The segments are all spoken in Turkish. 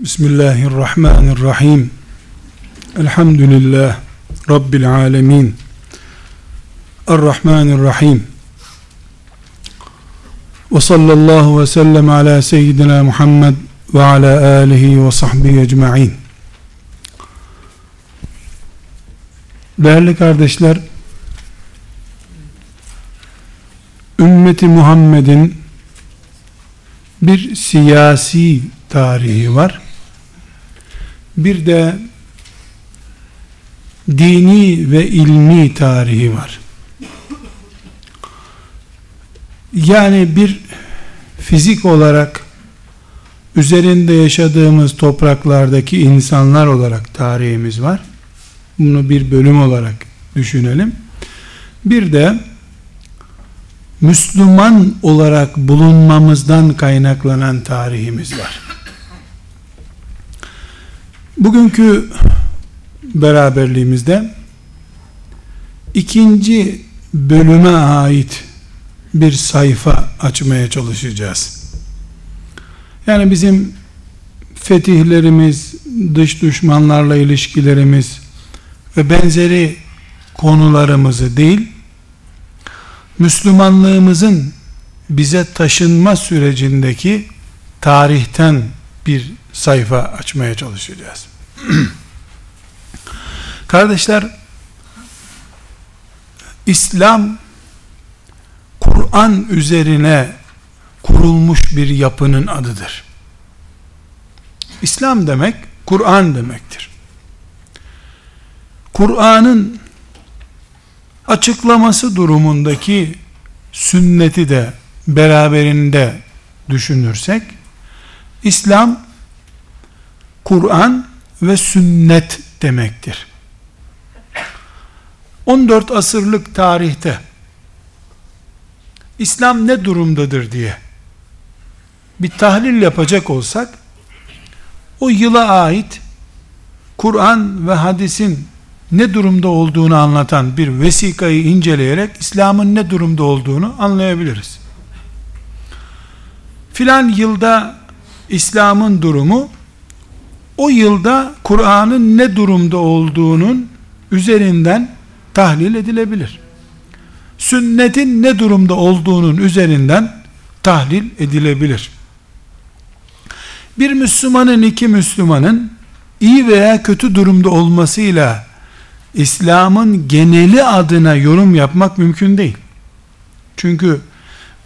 Bismillahirrahmanirrahim. Elhamdülillah Rabbil alemin. Errahmanirrahim. Ve sallallahu ve sellem ala seyyidina Muhammed ve ala alihi ve sahbihi ecma'in. Değerli kardeşler, ümmeti Muhammed'in bir siyasi tarihi var. Bir de dini ve ilmi tarihi var. Yani bir fizik olarak üzerinde yaşadığımız topraklardaki insanlar olarak tarihimiz var. Bunu bir bölüm olarak düşünelim. Bir de Müslüman olarak bulunmamızdan kaynaklanan tarihimiz var. Bugünkü beraberliğimizde ikinci bölüme ait bir sayfa açmaya çalışacağız. Yani bizim fetihlerimiz, dış düşmanlarla ilişkilerimiz ve benzeri konularımızı değil, Müslümanlığımızın bize taşınma sürecindeki tarihten bir sayfa açmaya çalışacağız. Kardeşler, İslam Kur'an üzerine kurulmuş bir yapının adıdır. İslam demek Kur'an demektir. Kur'an'ın açıklaması durumundaki sünneti de beraberinde düşünürsek İslam Kur'an ve sünnet demektir. 14 asırlık tarihte İslam ne durumdadır diye bir tahlil yapacak olsak o yıla ait Kur'an ve hadisin ne durumda olduğunu anlatan bir vesikayı inceleyerek İslam'ın ne durumda olduğunu anlayabiliriz. Filan yılda İslam'ın durumu o yılda Kur'an'ın ne durumda olduğunun üzerinden tahlil edilebilir. Sünnetin ne durumda olduğunun üzerinden tahlil edilebilir. Bir Müslümanın iki Müslümanın iyi veya kötü durumda olmasıyla İslam'ın geneli adına yorum yapmak mümkün değil. Çünkü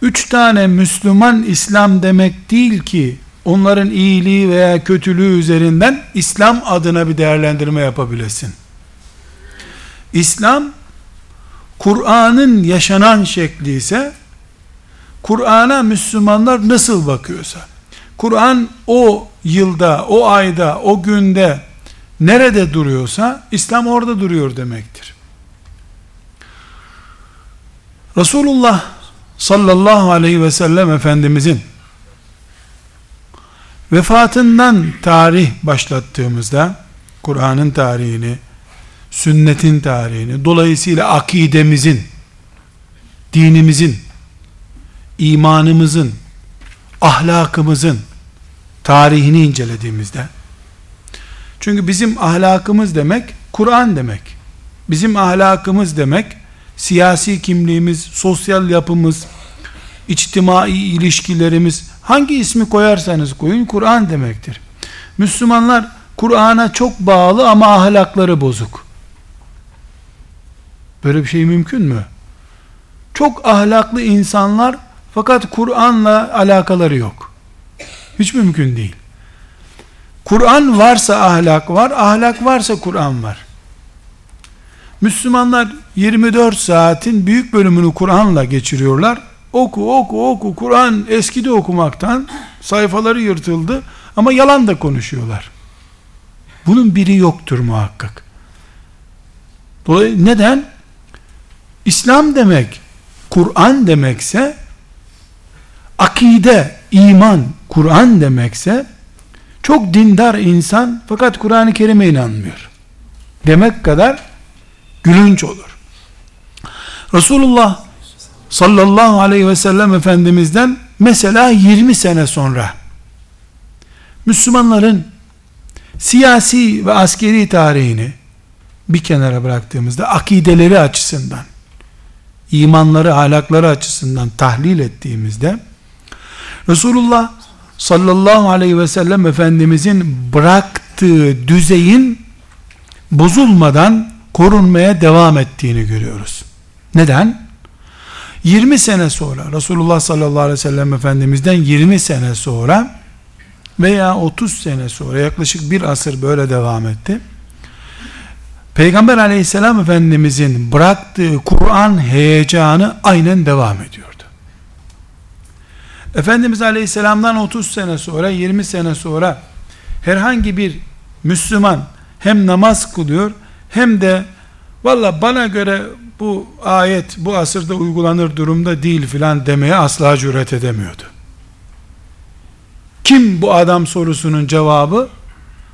üç tane Müslüman İslam demek değil ki onların iyiliği veya kötülüğü üzerinden İslam adına bir değerlendirme yapabilesin. İslam Kur'an'ın yaşanan şekli ise Kur'an'a Müslümanlar nasıl bakıyorsa Kur'an o yılda, o ayda, o günde nerede duruyorsa İslam orada duruyor demektir. Resulullah sallallahu aleyhi ve sellem Efendimizin vefatından tarih başlattığımızda Kur'an'ın tarihini, sünnetin tarihini, dolayısıyla akidemizin, dinimizin, imanımızın, ahlakımızın tarihini incelediğimizde çünkü bizim ahlakımız demek Kur'an demek. Bizim ahlakımız demek siyasi kimliğimiz, sosyal yapımız, içtimai ilişkilerimiz hangi ismi koyarsanız koyun Kur'an demektir. Müslümanlar Kur'an'a çok bağlı ama ahlakları bozuk. Böyle bir şey mümkün mü? Çok ahlaklı insanlar fakat Kur'an'la alakaları yok. Hiç mümkün değil. Kur'an varsa ahlak var, ahlak varsa Kur'an var. Müslümanlar 24 saatin büyük bölümünü Kur'an'la geçiriyorlar. Oku oku oku Kur'an eskidi okumaktan sayfaları yırtıldı ama yalan da konuşuyorlar. Bunun biri yoktur muhakkak. Dolayısıyla neden? İslam demek, Kur'an demekse, akide, iman, Kur'an demekse, çok dindar insan fakat Kur'an-ı Kerim'e inanmıyor. Demek kadar gülünç olur. Resulullah sallallahu aleyhi ve sellem Efendimiz'den mesela 20 sene sonra Müslümanların siyasi ve askeri tarihini bir kenara bıraktığımızda akideleri açısından, imanları, ahlakları açısından tahlil ettiğimizde Resulullah sallallahu aleyhi ve sellem Efendimizin bıraktığı düzeyin bozulmadan korunmaya devam ettiğini görüyoruz. Neden? 20 sene sonra Resulullah sallallahu aleyhi ve sellem Efendimiz'den 20 sene sonra veya 30 sene sonra yaklaşık bir asır böyle devam etti. Peygamber aleyhisselam efendimizin bıraktığı Kur'an heyecanı aynen devam ediyordu. Efendimiz aleyhisselamdan 30 sene sonra 20 sene sonra herhangi bir Müslüman hem namaz kılıyor hem de valla bana göre bu ayet bu asırda uygulanır durumda değil filan demeye asla cüret edemiyordu. Kim bu adam sorusunun cevabı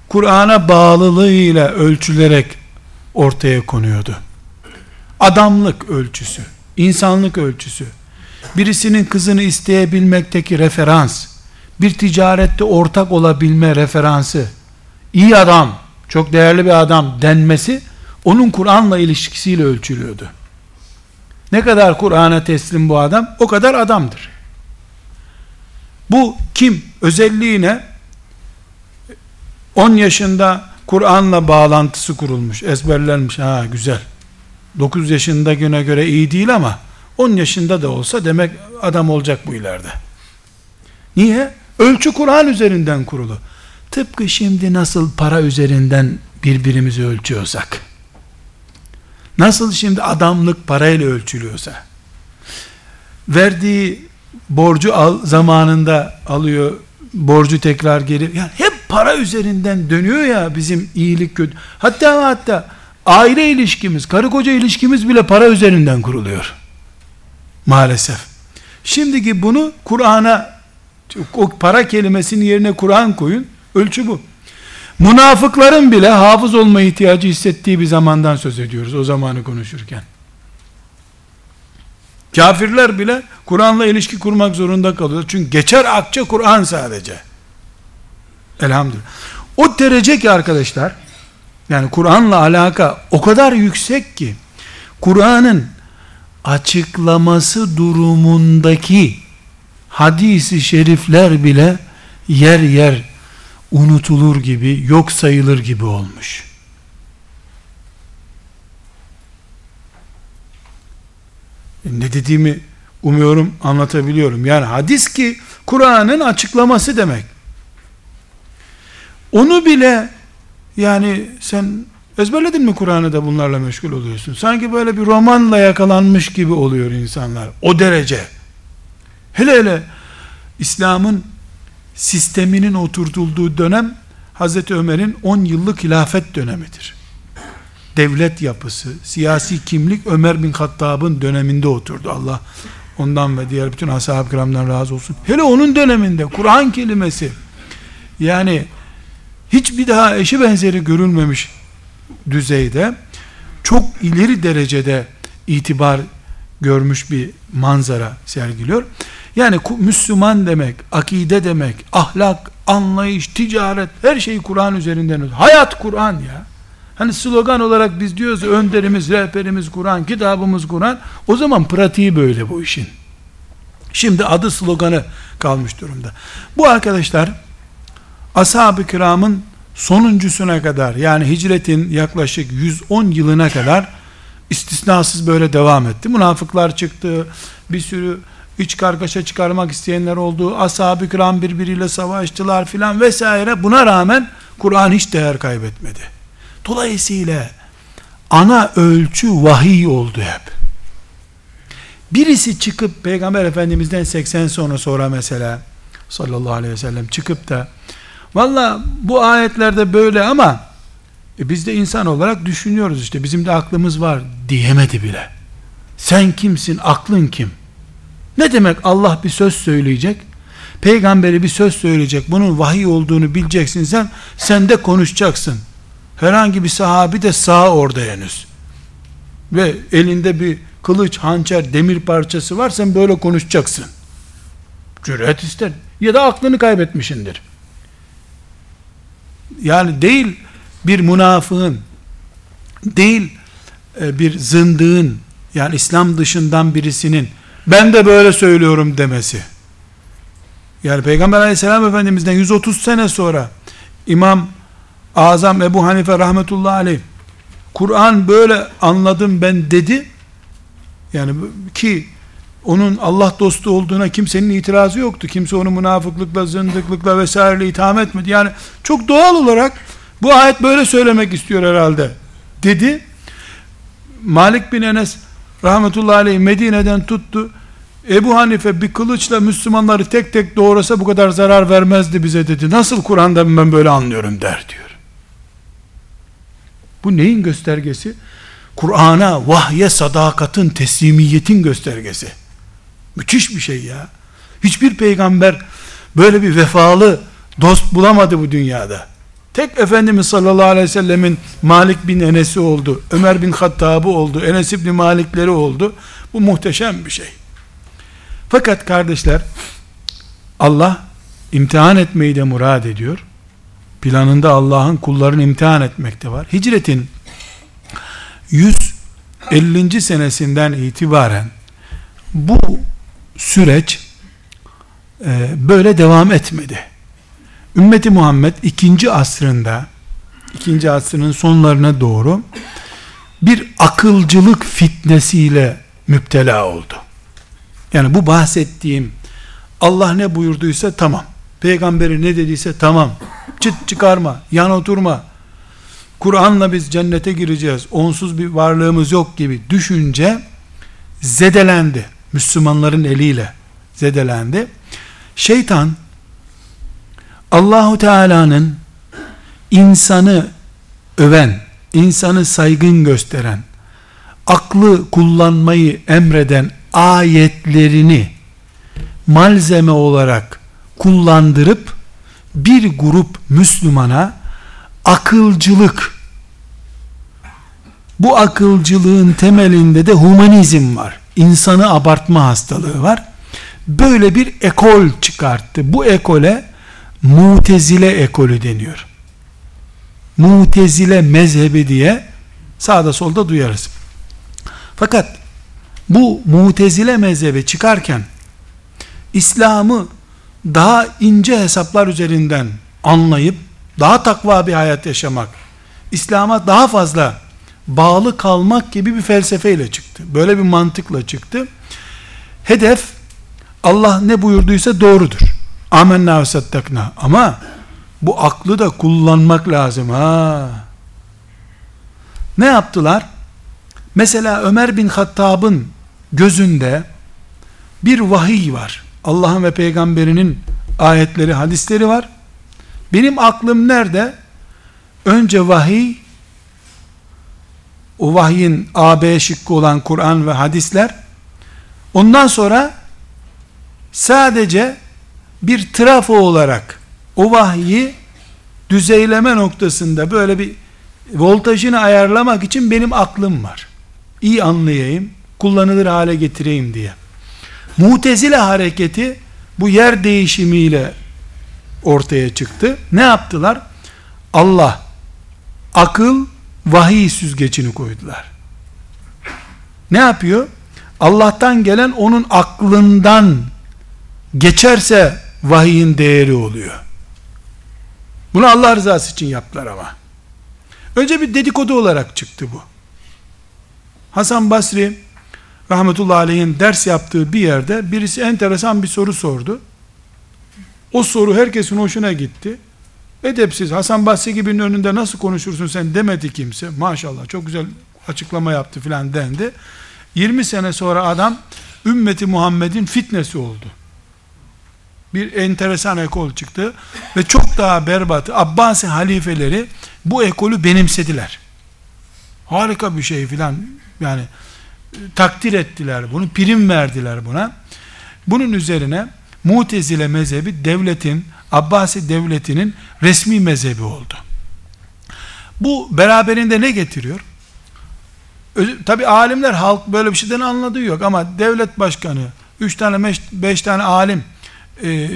Kur'an'a bağlılığıyla ölçülerek ortaya konuyordu. Adamlık ölçüsü, insanlık ölçüsü, birisinin kızını isteyebilmekteki referans, bir ticarette ortak olabilme referansı, iyi adam, çok değerli bir adam denmesi, onun Kur'an'la ilişkisiyle ölçülüyordu. Ne kadar Kur'an'a teslim bu adam, o kadar adamdır. Bu kim? Özelliği ne? 10 yaşında Kur'an'la bağlantısı kurulmuş, ezberlenmiş. Ha güzel. 9 yaşında güne göre iyi değil ama 10 yaşında da olsa demek adam olacak bu ileride. Niye? Ölçü Kur'an üzerinden kurulu. Tıpkı şimdi nasıl para üzerinden birbirimizi ölçüyorsak, nasıl şimdi adamlık parayla ölçülüyorsa, verdiği borcu al, zamanında alıyor, borcu tekrar geri, yani hep para üzerinden dönüyor ya bizim iyilik kötü. Hatta hatta aile ilişkimiz, karı koca ilişkimiz bile para üzerinden kuruluyor. Maalesef. Şimdiki bunu Kur'an'a o para kelimesinin yerine Kur'an koyun. Ölçü bu. Münafıkların bile hafız olma ihtiyacı hissettiği bir zamandan söz ediyoruz o zamanı konuşurken. Kafirler bile Kur'an'la ilişki kurmak zorunda kalıyor. Çünkü geçer akçe Kur'an sadece. Elhamdülillah. O derece ki arkadaşlar, yani Kur'an'la alaka o kadar yüksek ki, Kur'an'ın açıklaması durumundaki hadisi şerifler bile yer yer unutulur gibi, yok sayılır gibi olmuş. E, ne dediğimi umuyorum anlatabiliyorum. Yani hadis ki Kur'an'ın açıklaması demek. Onu bile yani sen ezberledin mi Kur'an'ı da bunlarla meşgul oluyorsun. Sanki böyle bir romanla yakalanmış gibi oluyor insanlar. O derece. Hele hele İslam'ın sisteminin oturtulduğu dönem Hazreti Ömer'in 10 yıllık hilafet dönemidir. Devlet yapısı, siyasi kimlik Ömer bin Hattab'ın döneminde oturdu. Allah ondan ve diğer bütün ashab-ı kiramdan razı olsun. Hele onun döneminde Kur'an kelimesi yani hiçbir daha eşi benzeri görülmemiş düzeyde çok ileri derecede itibar görmüş bir manzara sergiliyor. Yani Müslüman demek, akide demek, ahlak, anlayış, ticaret, her şeyi Kur'an üzerinden. Hayat Kur'an ya. Hani slogan olarak biz diyoruz önderimiz, rehberimiz Kur'an, kitabımız Kur'an. O zaman pratiği böyle bu işin. Şimdi adı sloganı kalmış durumda. Bu arkadaşlar ashab-ı kiramın sonuncusuna kadar yani hicretin yaklaşık 110 yılına kadar istisnasız böyle devam etti. Münafıklar çıktı, bir sürü iç kargaşa çıkarmak isteyenler oldu, ashab-ı kiram birbiriyle savaştılar filan vesaire. Buna rağmen Kur'an hiç değer kaybetmedi. Dolayısıyla ana ölçü vahiy oldu hep. Birisi çıkıp Peygamber Efendimiz'den 80 sonra sonra mesela sallallahu aleyhi ve sellem çıkıp da Valla bu ayetlerde böyle ama e biz de insan olarak düşünüyoruz işte bizim de aklımız var diyemedi bile. Sen kimsin? Aklın kim? Ne demek Allah bir söz söyleyecek? Peygamberi bir söz söyleyecek. Bunun vahiy olduğunu bileceksin sen. Sen de konuşacaksın. Herhangi bir sahabi de sağ orada henüz. Ve elinde bir kılıç, hançer, demir parçası var. Sen böyle konuşacaksın. Cüret ister. Ya da aklını kaybetmişindir. Yani değil bir münafığın, değil e, bir zındığın, yani İslam dışından birisinin, ben de böyle söylüyorum demesi. Yani Peygamber aleyhisselam efendimizden 130 sene sonra, İmam Azam Ebu Hanife rahmetullahi aleyh, Kur'an böyle anladım ben dedi, yani ki onun Allah dostu olduğuna kimsenin itirazı yoktu. Kimse onu münafıklıkla, zındıklıkla vesaireyle itham etmedi. Yani çok doğal olarak bu ayet böyle söylemek istiyor herhalde dedi. Malik bin Enes rahmetullahi aleyh Medine'den tuttu. Ebu Hanife bir kılıçla Müslümanları tek tek doğrasa bu kadar zarar vermezdi bize dedi. Nasıl Kur'an'da ben böyle anlıyorum der diyor. Bu neyin göstergesi? Kur'an'a, vahye sadakatın, teslimiyetin göstergesi. Müthiş bir şey ya. Hiçbir peygamber böyle bir vefalı dost bulamadı bu dünyada. Tek Efendimiz sallallahu aleyhi ve sellemin Malik bin Enes'i oldu. Ömer bin Hattab'ı oldu. Enes ibn Malikleri oldu. Bu muhteşem bir şey. Fakat kardeşler Allah imtihan etmeyi de murad ediyor. Planında Allah'ın kullarını imtihan etmekte var. Hicretin 150. senesinden itibaren bu süreç e, böyle devam etmedi. Ümmeti Muhammed ikinci asrında ikinci asrının sonlarına doğru bir akılcılık fitnesiyle müptela oldu. Yani bu bahsettiğim Allah ne buyurduysa tamam. Peygamberi ne dediyse tamam. Çıt çıkarma, yan oturma. Kur'an'la biz cennete gireceğiz. Onsuz bir varlığımız yok gibi düşünce zedelendi. Müslümanların eliyle zedelendi. Şeytan Allahu Teala'nın insanı öven, insanı saygın gösteren, aklı kullanmayı emreden ayetlerini malzeme olarak kullandırıp bir grup Müslümana akılcılık bu akılcılığın temelinde de humanizm var. İnsanı abartma hastalığı var. Böyle bir ekol çıkarttı. Bu ekole Mutezile ekolü deniyor. Mutezile mezhebi diye sağda solda duyarız. Fakat bu mutezile mezhebi çıkarken İslam'ı daha ince hesaplar üzerinden anlayıp daha takva bir hayat yaşamak, İslam'a daha fazla bağlı kalmak gibi bir felsefeyle çıktı. Böyle bir mantıkla çıktı. Hedef Allah ne buyurduysa doğrudur. Amenna ve sattakna. Ama bu aklı da kullanmak lazım ha. Ne yaptılar? Mesela Ömer bin Hattab'ın gözünde bir vahiy var. Allah'ın ve peygamberinin ayetleri, hadisleri var. Benim aklım nerede? Önce vahiy, o vahyin AB şıkkı olan Kur'an ve hadisler, ondan sonra sadece bir trafo olarak o vahyi düzeyleme noktasında böyle bir voltajını ayarlamak için benim aklım var. İyi anlayayım, kullanılır hale getireyim diye. Mutezile hareketi bu yer değişimiyle ortaya çıktı. Ne yaptılar? Allah akıl vahiy süzgecini koydular. Ne yapıyor? Allah'tan gelen onun aklından geçerse vahiyin değeri oluyor. Bunu Allah rızası için yaptılar ama. Önce bir dedikodu olarak çıktı bu. Hasan Basri rahmetullahi aleyhin ders yaptığı bir yerde birisi enteresan bir soru sordu. O soru herkesin hoşuna gitti. Edepsiz Hasan Basri gibinin önünde nasıl konuşursun sen demedi kimse. Maşallah çok güzel açıklama yaptı filan dendi. 20 sene sonra adam ümmeti Muhammed'in fitnesi oldu bir enteresan ekol çıktı ve çok daha berbat Abbasi halifeleri bu ekolü benimsediler. Harika bir şey filan yani takdir ettiler bunu, prim verdiler buna. Bunun üzerine Mutezile mezhebi devletin, Abbasi devletinin resmi mezhebi oldu. Bu beraberinde ne getiriyor? Tabi alimler halk böyle bir şeyden anladığı yok ama devlet başkanı, üç tane beş tane alim e,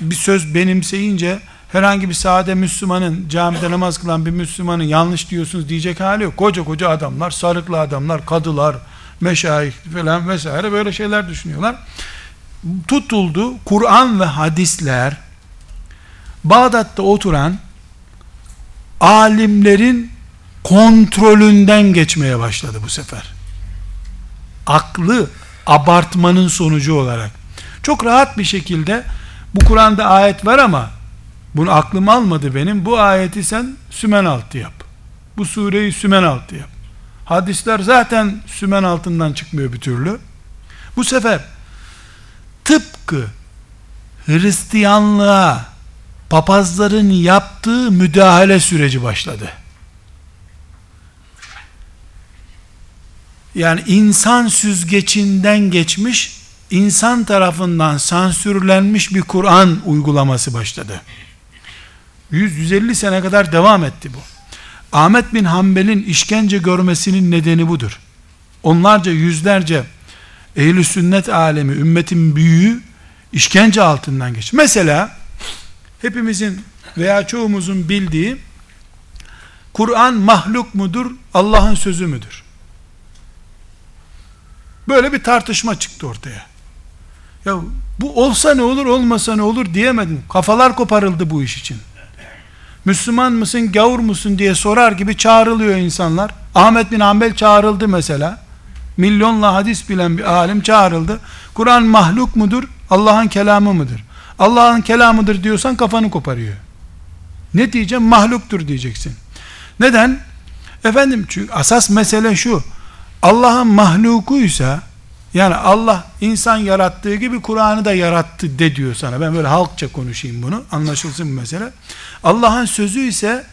bir söz benimseyince herhangi bir sade Müslümanın, camide namaz kılan bir Müslümanın yanlış diyorsunuz diyecek hali yok. Koca koca adamlar, sarıklı adamlar, kadılar, meşayih falan vesaire böyle şeyler düşünüyorlar. Tutuldu Kur'an ve hadisler Bağdat'ta oturan alimlerin kontrolünden geçmeye başladı bu sefer. Aklı abartmanın sonucu olarak. Çok rahat bir şekilde bu Kur'an'da ayet var ama bunu aklım almadı benim. Bu ayeti sen sümen altı yap. Bu sureyi sümen altı yap. Hadisler zaten sümen altından çıkmıyor bir türlü. Bu sefer tıpkı Hristiyanlığa papazların yaptığı müdahale süreci başladı. Yani insan süzgecinden geçmiş, insan tarafından sansürlenmiş bir Kur'an uygulaması başladı. 100-150 sene kadar devam etti bu. Ahmet bin Hanbel'in işkence görmesinin nedeni budur. Onlarca yüzlerce ehl sünnet alemi, ümmetin büyüğü işkence altından geç. Mesela hepimizin veya çoğumuzun bildiği Kur'an mahluk mudur, Allah'ın sözü müdür? Böyle bir tartışma çıktı ortaya. Ya bu olsa ne olur, olmasa ne olur diyemedin. Kafalar koparıldı bu iş için. Müslüman mısın, gavur musun diye sorar gibi çağrılıyor insanlar. Ahmet bin Hanbel çağrıldı mesela. Milyonla hadis bilen bir alim çağrıldı. Kur'an mahluk mudur, Allah'ın kelamı mıdır? Allah'ın kelamıdır diyorsan kafanı koparıyor. Ne diyeceğim? Mahluktur diyeceksin. Neden? Efendim çünkü asas mesele şu. Allah'ın mahlukuysa yani Allah insan yarattığı gibi Kur'an'ı da yarattı de diyor sana. Ben böyle halkça konuşayım bunu. Anlaşılsın bu mesele. Allah'ın sözü ise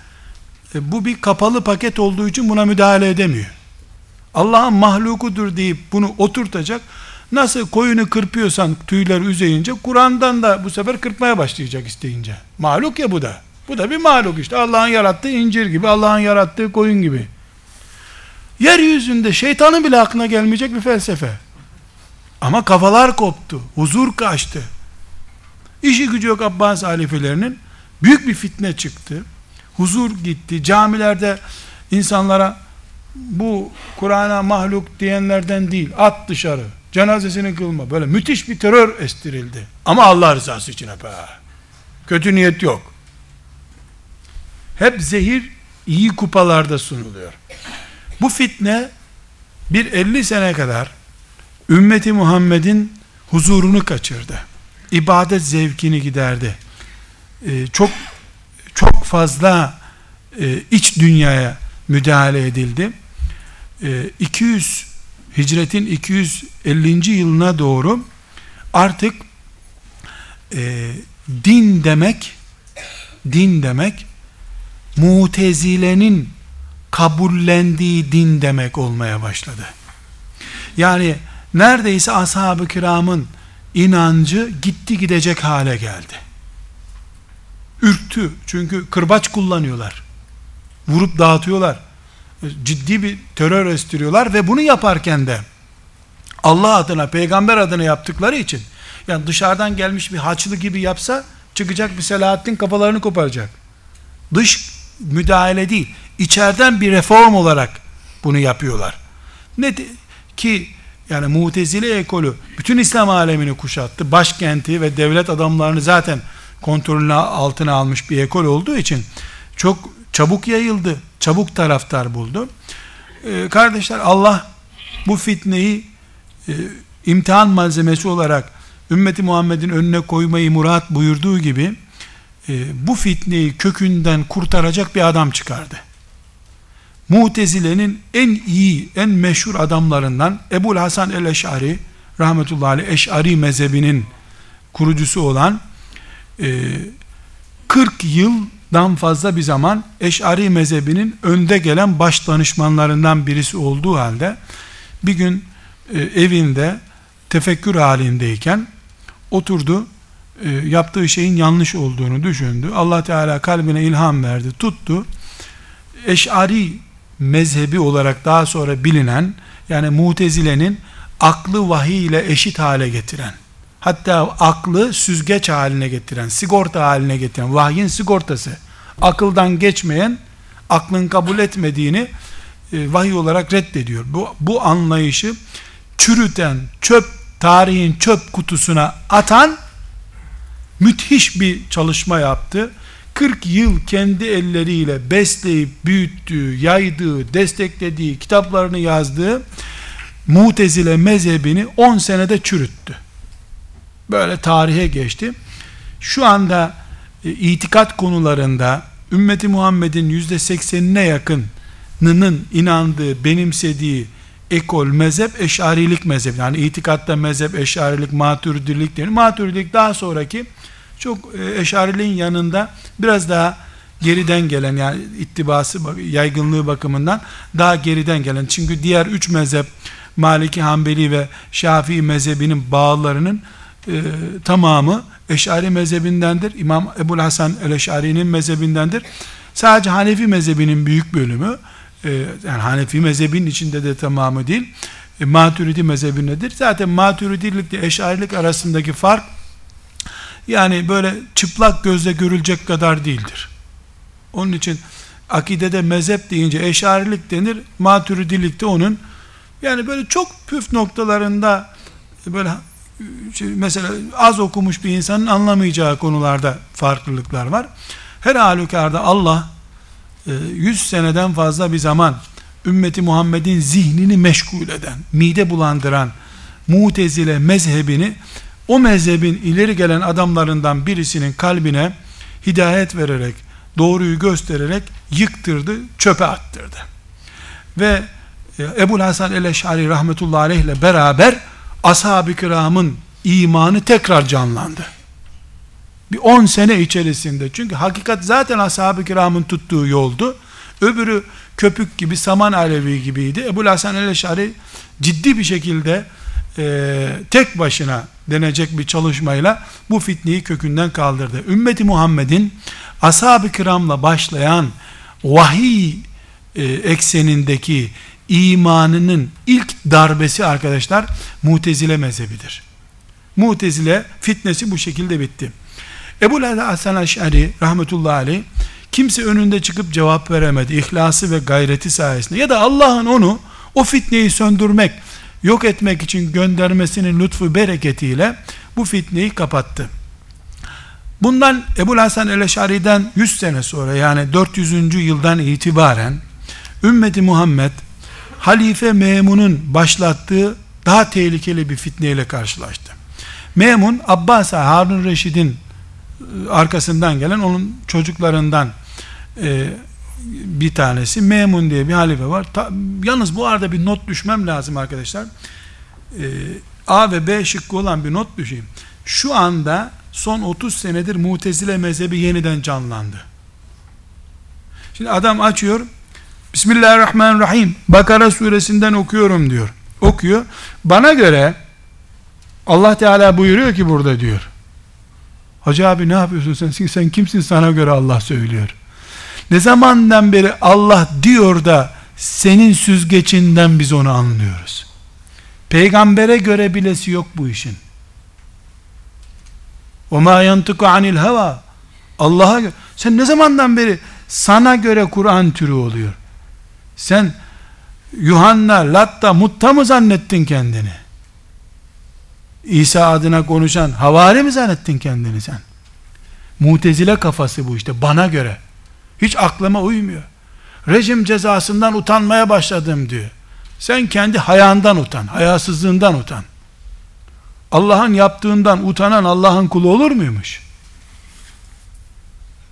e, bu bir kapalı paket olduğu için buna müdahale edemiyor. Allah'ın mahlukudur deyip bunu oturtacak. Nasıl koyunu kırpıyorsan tüyler üzeyince Kur'an'dan da bu sefer kırpmaya başlayacak isteyince. Mahluk ya bu da. Bu da bir mahluk işte. Allah'ın yarattığı incir gibi, Allah'ın yarattığı koyun gibi. Yeryüzünde şeytanın bile aklına gelmeyecek bir felsefe. Ama kafalar koptu. Huzur kaçtı. İşi gücü yok Abbas halifelerinin. Büyük bir fitne çıktı. Huzur gitti. Camilerde insanlara bu Kur'an'a mahluk diyenlerden değil, at dışarı, cenazesini kılma. Böyle müthiş bir terör estirildi. Ama Allah rızası için hep ha. Kötü niyet yok. Hep zehir iyi kupalarda sunuluyor. Bu fitne bir 50 sene kadar ümmeti Muhammed'in huzurunu kaçırdı. İbadet zevkini giderdi. Ee, çok çok fazla e, iç dünyaya müdahale edildi. Ee, 200 hicretin 250. yılına doğru artık e, din demek din demek mutezilenin kabullendiği din demek olmaya başladı. Yani neredeyse ashab-ı kiramın inancı gitti gidecek hale geldi. Ürktü. Çünkü kırbaç kullanıyorlar. Vurup dağıtıyorlar. Ciddi bir terör estiriyorlar ve bunu yaparken de Allah adına, peygamber adına yaptıkları için yani dışarıdan gelmiş bir haçlı gibi yapsa çıkacak bir Selahattin kafalarını koparacak. Dış müdahale değil içeriden bir reform olarak bunu yapıyorlar. Ne ki yani Mutezile ekolü bütün İslam alemini kuşattı. Başkenti ve devlet adamlarını zaten kontrolüne altına almış bir ekol olduğu için çok çabuk yayıldı. Çabuk taraftar buldu. Ee, kardeşler Allah bu fitneyi e, imtihan malzemesi olarak ümmeti Muhammed'in önüne koymayı murat buyurduğu gibi e, bu fitneyi kökünden kurtaracak bir adam çıkardı. Mutezile'nin en iyi, en meşhur adamlarından Ebul Hasan el-Eş'ari rahmetullahi aleyh Eş'ari mezhebinin kurucusu olan e, 40 yıldan fazla bir zaman Eş'ari mezhebinin önde gelen baş danışmanlarından birisi olduğu halde bir gün e, evinde tefekkür halindeyken oturdu e, yaptığı şeyin yanlış olduğunu düşündü. Allah Teala kalbine ilham verdi, tuttu. Eş'ari mezhebi olarak daha sonra bilinen yani mutezilenin aklı vahiy ile eşit hale getiren hatta aklı süzgeç haline getiren, sigorta haline getiren, vahyin sigortası, akıldan geçmeyen, aklın kabul etmediğini e, vahiy olarak reddediyor. Bu, bu anlayışı çürüten, çöp, tarihin çöp kutusuna atan müthiş bir çalışma yaptı. 40 yıl kendi elleriyle besleyip büyüttüğü, yaydığı, desteklediği, kitaplarını yazdığı Mutezile mezhebini 10 senede çürüttü. Böyle tarihe geçti. Şu anda e, itikat konularında ümmeti Muhammed'in yüzde seksenine yakınının inandığı, benimsediği ekol, mezhep, eşarilik mezhep. Yani itikatta mezhep, eşarilik, maturidilik denir. Maturidilik daha sonraki çok e, eşariliğin yanında biraz daha geriden gelen yani ittibası, yaygınlığı bakımından daha geriden gelen. Çünkü diğer üç mezhep Maliki, Hanbeli ve Şafii mezhebinin bağlarının e, tamamı Eşari mezhebindendir. İmam Ebul Hasan el-Eşari'nin mezhebindendir. Sadece Hanefi mezhebinin büyük bölümü e, yani Hanefi mezhebinin içinde de tamamı değil e, Maturidi mezhebindedir. Zaten Maturidilik ile Eşarilik arasındaki fark yani böyle çıplak gözle görülecek kadar değildir. Onun için akidede mezhep deyince eşarilik denir. Maturidilik de onun yani böyle çok püf noktalarında böyle şey, mesela az okumuş bir insanın anlamayacağı konularda farklılıklar var. Her halükarda Allah 100 e, seneden fazla bir zaman ümmeti Muhammed'in zihnini meşgul eden, mide bulandıran mutezile mezhebini o mezhebin ileri gelen adamlarından birisinin kalbine hidayet vererek, doğruyu göstererek yıktırdı, çöpe attırdı. Ve e, Ebu Hasan el-Eş'ari rahmetullahi aleyh ile beraber ashab-ı kiramın imanı tekrar canlandı. Bir 10 sene içerisinde. Çünkü hakikat zaten ashab-ı kiramın tuttuğu yoldu. Öbürü köpük gibi, saman alevi gibiydi. Ebu Hasan el-Eş'ari ciddi bir şekilde e, tek başına denecek bir çalışmayla bu fitneyi kökünden kaldırdı. Ümmeti Muhammed'in ashab-ı kiramla başlayan vahiy e, eksenindeki imanının ilk darbesi arkadaşlar mutezile mezhebidir. Mutezile fitnesi bu şekilde bitti. Ebu Hasan Aş'ari rahmetullahi aleyh kimse önünde çıkıp cevap veremedi. İhlası ve gayreti sayesinde ya da Allah'ın onu o fitneyi söndürmek yok etmek için göndermesinin lütfu bereketiyle bu fitneyi kapattı. Bundan Ebu Hasan el-Eşari'den 100 sene sonra yani 400. yıldan itibaren ümmeti Muhammed Halife Memun'un başlattığı daha tehlikeli bir fitneyle karşılaştı. Memun Abbas Harun Reşid'in e, arkasından gelen onun çocuklarından e, bir tanesi Memun diye bir halife var. Ta, yalnız bu arada bir not düşmem lazım arkadaşlar. E, A ve B şıkkı olan bir not düşeyim. Şu anda son 30 senedir Mutezile mezhebi yeniden canlandı. Şimdi adam açıyor Bismillahirrahmanirrahim Bakara suresinden okuyorum diyor. Okuyor. Bana göre Allah Teala buyuruyor ki burada diyor. Hacı abi ne yapıyorsun sen? Sen kimsin sana göre Allah söylüyor. Ne zamandan beri Allah diyor da senin süzgecinden biz onu anlıyoruz. Peygambere göre bilesi yok bu işin. O ma yantıku anil hava. Allah'a. Sen ne zamandan beri sana göre Kur'an türü oluyor? Sen Yuhanna, Latta, Mutta mı zannettin kendini? İsa adına konuşan havari mi zannettin kendini sen? Mutezile kafası bu işte bana göre. Hiç aklıma uymuyor. Rejim cezasından utanmaya başladım diyor. Sen kendi hayandan utan, hayasızlığından utan. Allah'ın yaptığından utanan Allah'ın kulu olur muymuş?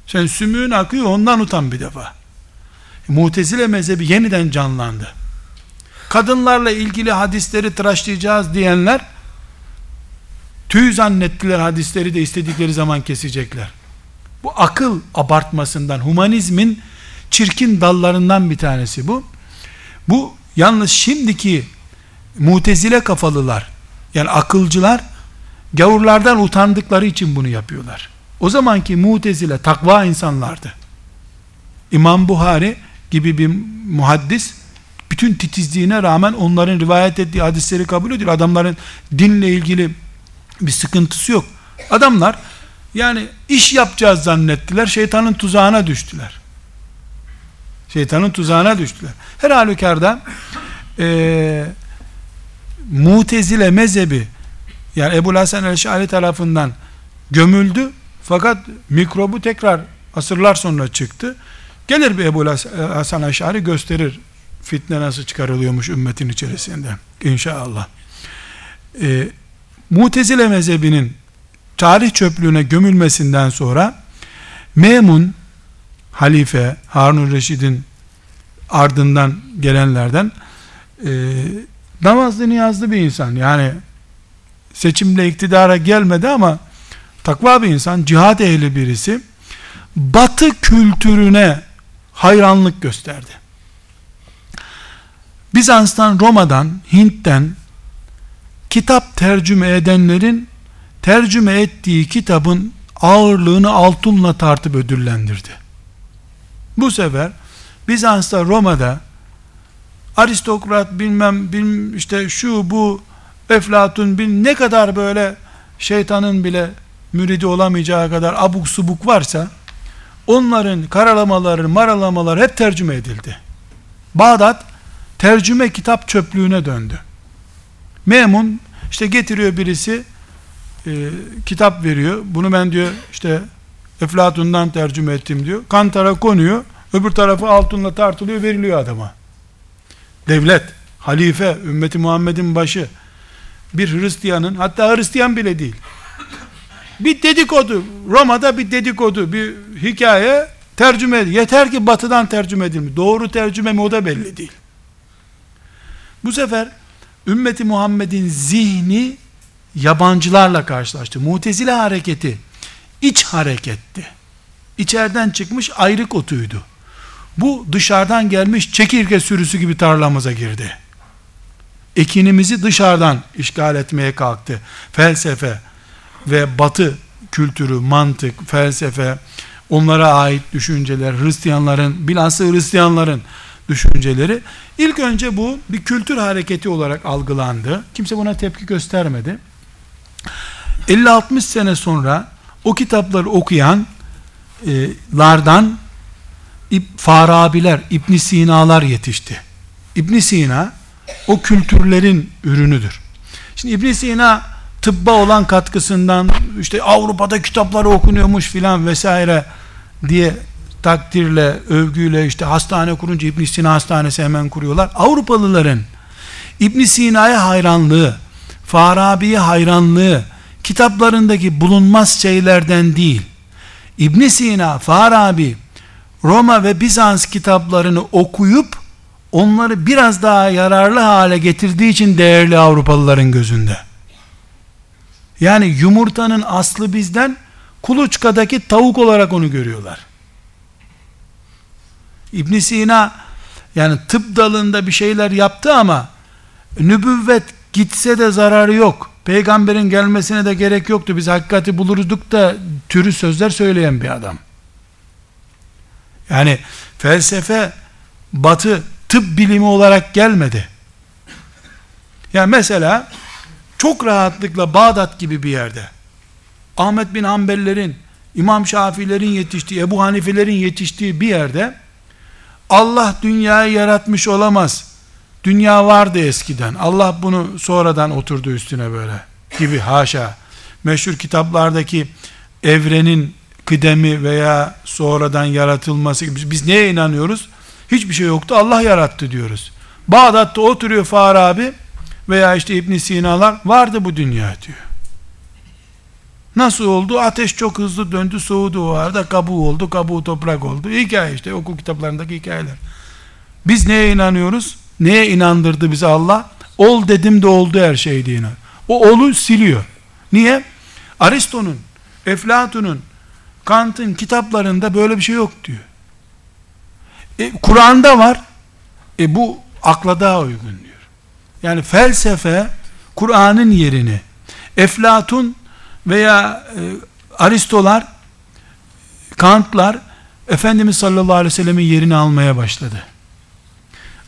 Sen sümüğün akıyor ondan utan bir defa. Mutezile mezhebi yeniden canlandı. Kadınlarla ilgili hadisleri tıraşlayacağız diyenler tüy zannettiler hadisleri de istedikleri zaman kesecekler. Bu akıl abartmasından, humanizmin çirkin dallarından bir tanesi bu. Bu yalnız şimdiki mutezile kafalılar, yani akılcılar, gavurlardan utandıkları için bunu yapıyorlar. O zamanki mutezile takva insanlardı. İmam Buhari gibi bir muhaddis bütün titizliğine rağmen onların rivayet ettiği hadisleri kabul ediyor. Adamların dinle ilgili Bir sıkıntısı yok. Adamlar yani iş yapacağız zannettiler. Şeytanın tuzağına düştüler. Şeytanın tuzağına düştüler. Her halükarda e, mutezile mezhebi yani Ebu Hasan el-Şari tarafından gömüldü fakat mikrobu tekrar asırlar sonra çıktı. Gelir bir Ebu Hasan el-Şari gösterir fitne nasıl çıkarılıyormuş ümmetin içerisinde inşallah. E, Mutezile mezhebinin tarih çöplüğüne gömülmesinden sonra Memun halife Harun Reşid'in ardından gelenlerden e, namazlı niyazlı bir insan. Yani seçimle iktidara gelmedi ama takva bir insan cihat ehli birisi batı kültürüne hayranlık gösterdi. Bizans'tan Roma'dan Hint'ten kitap tercüme edenlerin tercüme ettiği kitabın ağırlığını altınla tartıp ödüllendirdi. Bu sefer Bizans'ta Roma'da aristokrat bilmem, bilmem işte şu bu Eflatun bin ne kadar böyle şeytanın bile müridi olamayacağı kadar abuk subuk varsa onların karalamaları, maralamaları hep tercüme edildi. Bağdat tercüme kitap çöplüğüne döndü. Memun işte getiriyor birisi e, kitap veriyor. Bunu ben diyor işte Eflatun'dan tercüme ettim diyor. Kantara konuyor. Öbür tarafı altınla tartılıyor veriliyor adama. Devlet, halife, ümmeti Muhammed'in başı bir Hristiyanın hatta Hristiyan bile değil. Bir dedikodu, Roma'da bir dedikodu, bir hikaye tercüme Yeter ki batıdan tercüme edilmiş. Doğru tercüme mi o da belli değil. Bu sefer ümmeti Muhammed'in zihni yabancılarla karşılaştı. Mutezile hareketi iç hareketti. İçeriden çıkmış ayrık otuydu. Bu dışarıdan gelmiş çekirge sürüsü gibi tarlamıza girdi. Ekinimizi dışarıdan işgal etmeye kalktı. Felsefe ve batı kültürü, mantık, felsefe, onlara ait düşünceler, Hristiyanların, bilhassa Hristiyanların düşünceleri. İlk önce bu bir kültür hareketi olarak algılandı. Kimse buna tepki göstermedi. 50-60 sene sonra o kitapları okuyanlardan Farabiler, İbn Sina'lar yetişti. İbn Sina o kültürlerin ürünüdür. Şimdi İbn Sina tıbba olan katkısından işte Avrupa'da kitapları okunuyormuş filan vesaire diye takdirle, övgüyle işte hastane kurunca İbn Sina hastanesi hemen kuruyorlar. Avrupalıların İbn Sina'ya hayranlığı, Farabi'ye hayranlığı kitaplarındaki bulunmaz şeylerden değil. İbn Sina, Farabi, Roma ve Bizans kitaplarını okuyup onları biraz daha yararlı hale getirdiği için değerli Avrupalıların gözünde. Yani yumurtanın aslı bizden kuluçkadaki tavuk olarak onu görüyorlar. İbn Sina yani tıp dalında bir şeyler yaptı ama nübüvvet gitse de zararı yok. Peygamberin gelmesine de gerek yoktu. Biz hakikati bulurduk da türü sözler söyleyen bir adam. Yani felsefe batı tıp bilimi olarak gelmedi. Yani mesela çok rahatlıkla Bağdat gibi bir yerde Ahmet bin Hanbellerin, İmam Şafiilerin yetiştiği, Ebu Hanifelerin yetiştiği bir yerde Allah dünyayı yaratmış olamaz. Dünya vardı eskiden. Allah bunu sonradan oturdu üstüne böyle gibi haşa. Meşhur kitaplardaki evrenin kıdemi veya sonradan yaratılması gibi. Biz neye inanıyoruz? Hiçbir şey yoktu. Allah yarattı diyoruz. Bağdat'ta oturuyor Farabi veya işte İbn Sina'lar vardı bu dünya diyor. Nasıl oldu? Ateş çok hızlı döndü, soğudu o arada, kabuğu oldu, kabuğu toprak oldu. Hikaye işte, okul kitaplarındaki hikayeler. Biz neye inanıyoruz? Neye inandırdı bizi Allah? Ol dedim de oldu her şey diye. O olu siliyor. Niye? Aristo'nun, Eflatun'un, Kant'ın kitaplarında böyle bir şey yok diyor. E, Kur'an'da var. E bu akla daha uygun diyor. Yani felsefe Kur'an'ın yerini Eflatun veya e, Aristolar Kantlar Efendimiz sallallahu aleyhi ve sellemin yerini almaya başladı.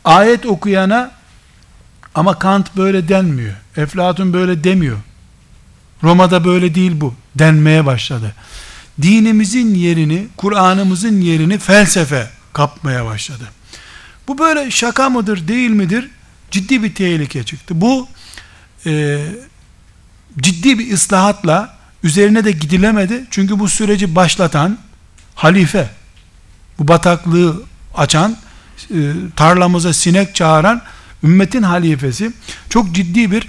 Ayet okuyana ama Kant böyle denmiyor. Eflatun böyle demiyor. Roma'da böyle değil bu denmeye başladı. Dinimizin yerini, Kur'an'ımızın yerini felsefe kapmaya başladı. Bu böyle şaka mıdır değil midir? Ciddi bir tehlike çıktı. Bu e, ciddi bir ıslahatla üzerine de gidilemedi. Çünkü bu süreci başlatan halife, bu bataklığı açan, tarlamıza sinek çağıran ümmetin halifesi çok ciddi bir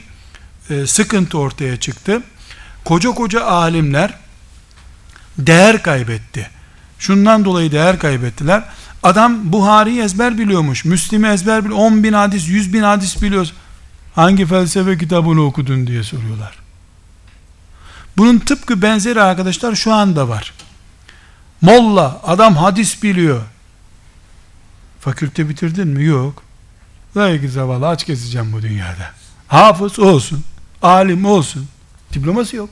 e, sıkıntı ortaya çıktı. Koca koca alimler değer kaybetti. Şundan dolayı değer kaybettiler. Adam Buhari'yi ezber biliyormuş. Müslim'i ezber biliyor. 10 bin hadis, 100 bin hadis biliyoruz. Hangi felsefe kitabını okudun diye soruyorlar. Bunun tıpkı benzeri arkadaşlar şu anda var. Molla, adam hadis biliyor. Fakülte bitirdin mi? Yok. Belki zavallı aç keseceğim bu dünyada. Hafız olsun, alim olsun. Diploması yok.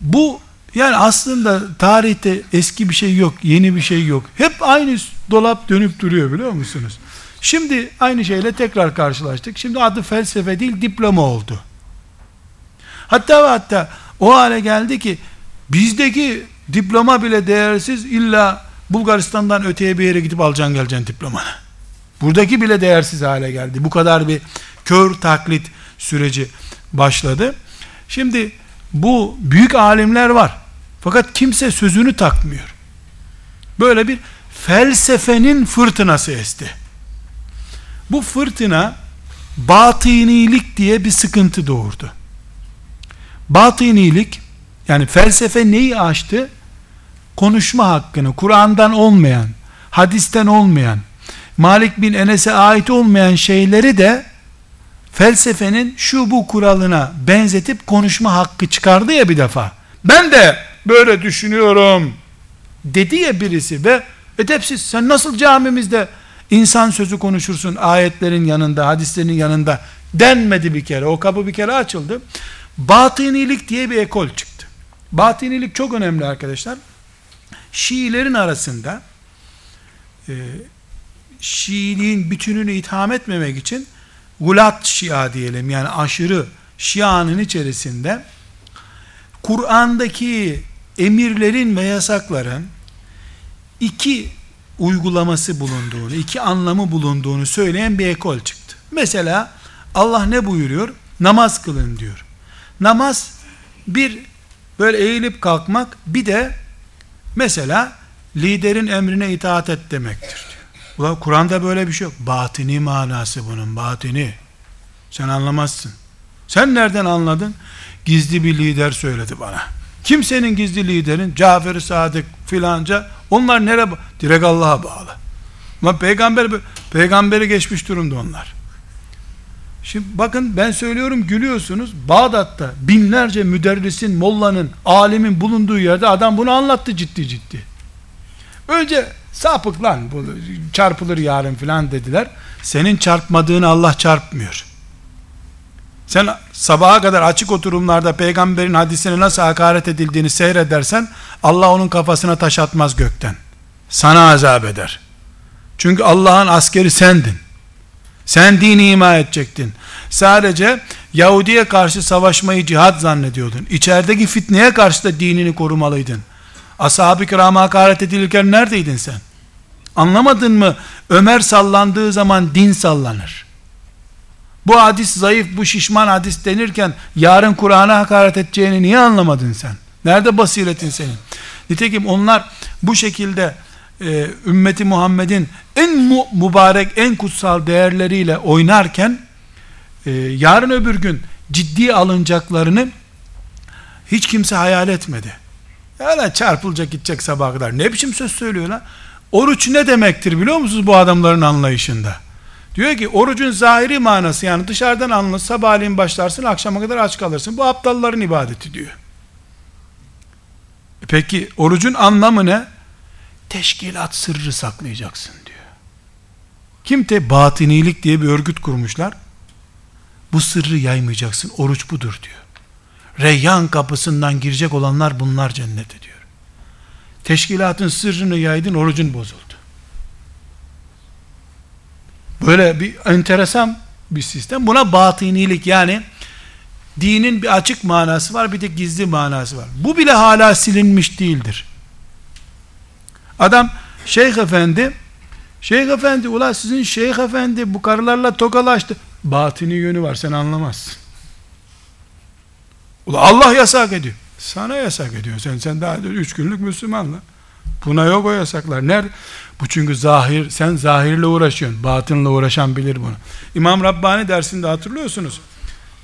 Bu yani aslında tarihte eski bir şey yok, yeni bir şey yok. Hep aynı dolap dönüp duruyor biliyor musunuz? Şimdi aynı şeyle tekrar karşılaştık. Şimdi adı felsefe değil diploma oldu. Hatta ve hatta o hale geldi ki bizdeki diploma bile değersiz illa Bulgaristan'dan öteye bir yere gidip alacaksın geleceksin diplomanı. Buradaki bile değersiz hale geldi. Bu kadar bir kör taklit süreci başladı. Şimdi bu büyük alimler var. Fakat kimse sözünü takmıyor. Böyle bir felsefenin fırtınası esti. Bu fırtına batınilik diye bir sıkıntı doğurdu. Batınilik yani felsefe neyi açtı? Konuşma hakkını Kur'an'dan olmayan, hadisten olmayan, Malik bin Enes'e ait olmayan şeyleri de felsefenin şu bu kuralına benzetip konuşma hakkı çıkardı ya bir defa. Ben de böyle düşünüyorum dedi ya birisi ve edepsiz sen nasıl camimizde insan sözü konuşursun ayetlerin yanında hadislerin yanında denmedi bir kere. O kapı bir kere açıldı. Batınilik diye bir ekol çıktı. Batınilik çok önemli arkadaşlar Şiilerin arasında e, Şiiliğin bütününü itham etmemek için gulat şia diyelim yani aşırı şianın içerisinde Kur'an'daki emirlerin ve yasakların iki uygulaması bulunduğunu, iki anlamı bulunduğunu söyleyen bir ekol çıktı. Mesela Allah ne buyuruyor? Namaz kılın diyor. Namaz bir böyle eğilip kalkmak bir de mesela liderin emrine itaat et demektir. Ulan Kur'an'da böyle bir şey yok. Batini manası bunun, batini. Sen anlamazsın. Sen nereden anladın? Gizli bir lider söyledi bana. Kimsenin gizli liderin? Cafer-i Sadık filanca. Onlar nereye? Direkt Allah'a bağlı. Ama peygamber peygamberi geçmiş durumda onlar. Şimdi bakın ben söylüyorum gülüyorsunuz. Bağdat'ta binlerce müderrisin, mollanın, alimin bulunduğu yerde adam bunu anlattı ciddi ciddi. Önce sapık lan bu çarpılır yarın filan dediler. Senin çarpmadığını Allah çarpmıyor. Sen sabaha kadar açık oturumlarda peygamberin hadisine nasıl hakaret edildiğini seyredersen Allah onun kafasına taş atmaz gökten. Sana azap eder. Çünkü Allah'ın askeri sendin. Sen dini ima edecektin. Sadece Yahudi'ye karşı savaşmayı cihat zannediyordun. İçerideki fitneye karşı da dinini korumalıydın. Ashab-ı kirama hakaret edilirken neredeydin sen? Anlamadın mı? Ömer sallandığı zaman din sallanır. Bu hadis zayıf, bu şişman hadis denirken yarın Kur'an'a hakaret edeceğini niye anlamadın sen? Nerede basiretin senin? Nitekim onlar bu şekilde e, ümmeti Muhammed'in en mu mübarek, en kutsal değerleriyle oynarken e, yarın öbür gün ciddi alınacaklarını hiç kimse hayal etmedi. Yani çarpılacak gidecek sabah kadar. Ne biçim söz söylüyor lan? Oruç ne demektir biliyor musunuz bu adamların anlayışında? Diyor ki orucun zahiri manası yani dışarıdan anla sabahleyin başlarsın akşama kadar aç kalırsın. Bu aptalların ibadeti diyor. E peki orucun anlamı ne? Teşkilat sırrı saklayacaksın diyor. Kim te batinilik diye bir örgüt kurmuşlar. Bu sırrı yaymayacaksın. Oruç budur diyor. Reyyan kapısından girecek olanlar bunlar cennete diyor. Teşkilatın sırrını yaydın orucun bozuldu. Böyle bir enteresan bir sistem. Buna batınilik yani Dinin bir açık manası var, bir de gizli manası var. Bu bile hala silinmiş değildir. Adam Şeyh Efendi Şeyh Efendi ula sizin Şeyh Efendi bu karılarla tokalaştı. Batini yönü var sen anlamazsın. Ula Allah yasak ediyor. Sana yasak ediyor. Sen sen daha üç günlük Müslümanla. Buna yok o yasaklar. Nerede? Bu çünkü zahir, sen zahirle uğraşıyorsun. Batınla uğraşan bilir bunu. İmam Rabbani dersinde hatırlıyorsunuz.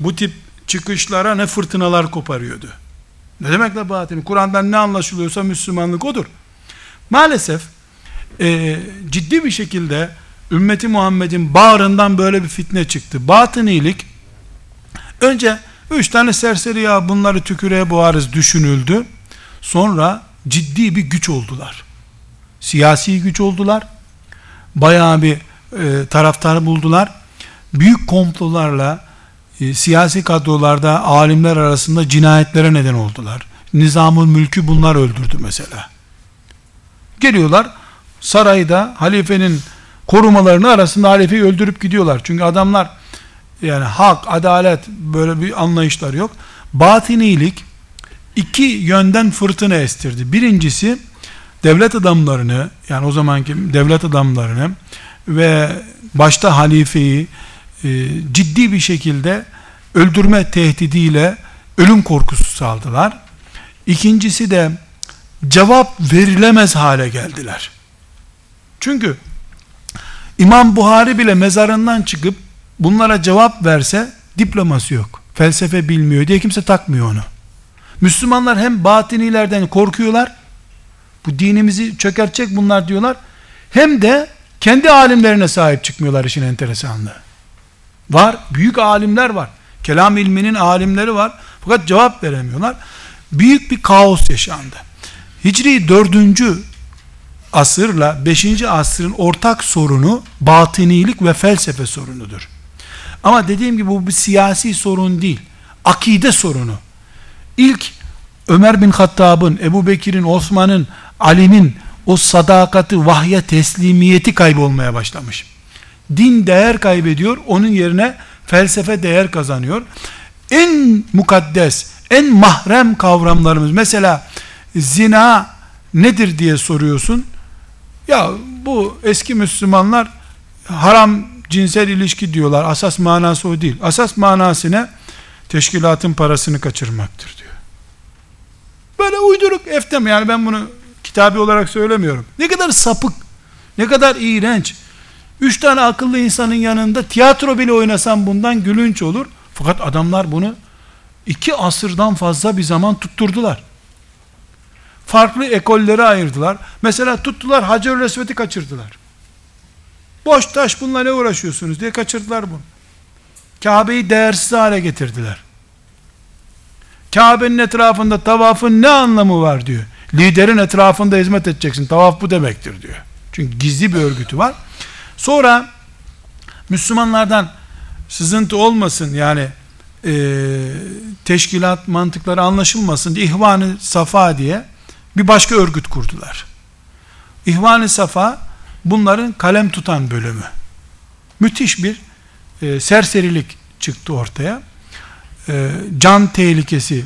Bu tip çıkışlara ne fırtınalar koparıyordu. Ne demek la batini? Kur'an'dan ne anlaşılıyorsa Müslümanlık odur. Maalesef e, ciddi bir şekilde ümmeti Muhammed'in bağrından böyle bir fitne çıktı. Batınilik önce üç tane serseri ya bunları tükürüğe boğarız düşünüldü. Sonra ciddi bir güç oldular. Siyasi güç oldular. Bayağı bir e, taraftar buldular. Büyük komplolarla e, siyasi kadrolarda alimler arasında cinayetlere neden oldular. Nizamın mülkü bunlar öldürdü mesela. Geliyorlar sarayda halifenin korumalarını arasında halifeyi öldürüp gidiyorlar. Çünkü adamlar yani hak, adalet böyle bir anlayışlar yok. Batinilik iki yönden fırtına estirdi. Birincisi devlet adamlarını yani o zamanki devlet adamlarını ve başta halifeyi e, ciddi bir şekilde öldürme tehdidiyle ölüm korkusu saldılar. İkincisi de cevap verilemez hale geldiler. Çünkü İmam Buhari bile mezarından çıkıp bunlara cevap verse diploması yok. Felsefe bilmiyor diye kimse takmıyor onu. Müslümanlar hem batinilerden korkuyorlar. Bu dinimizi çökertecek bunlar diyorlar. Hem de kendi alimlerine sahip çıkmıyorlar işin enteresanlığı. Var. Büyük alimler var. Kelam ilminin alimleri var. Fakat cevap veremiyorlar. Büyük bir kaos yaşandı. Hicri 4. asırla 5. asrın ortak sorunu batınilik ve felsefe sorunudur. Ama dediğim gibi bu bir siyasi sorun değil. Akide sorunu. İlk Ömer bin Hattab'ın, Ebu Bekir'in, Osman'ın, Ali'nin o sadakati, vahye teslimiyeti kaybolmaya başlamış. Din değer kaybediyor, onun yerine felsefe değer kazanıyor. En mukaddes, en mahrem kavramlarımız, mesela zina nedir diye soruyorsun. Ya bu eski Müslümanlar haram cinsel ilişki diyorlar. Asas manası o değil. Asas manası ne? Teşkilatın parasını kaçırmaktır diyor. Böyle uyduruk eftem yani ben bunu kitabi olarak söylemiyorum. Ne kadar sapık, ne kadar iğrenç. Üç tane akıllı insanın yanında tiyatro bile oynasam bundan gülünç olur. Fakat adamlar bunu iki asırdan fazla bir zaman tutturdular. Farklı ekollere ayırdılar. Mesela tuttular Hacer-ül Esved'i kaçırdılar. Boş taş bununla ne uğraşıyorsunuz diye kaçırdılar bunu. Kabe'yi değersiz hale getirdiler. Kabe'nin etrafında tavafın ne anlamı var diyor. Liderin etrafında hizmet edeceksin. Tavaf bu demektir diyor. Çünkü gizli bir örgütü var. Sonra Müslümanlardan sızıntı olmasın yani e, teşkilat mantıkları anlaşılmasın diye İhvan-ı Safa diye bir başka örgüt kurdular. İhvan-ı Safa bunların kalem tutan bölümü. Müthiş bir e, serserilik çıktı ortaya. E, can tehlikesi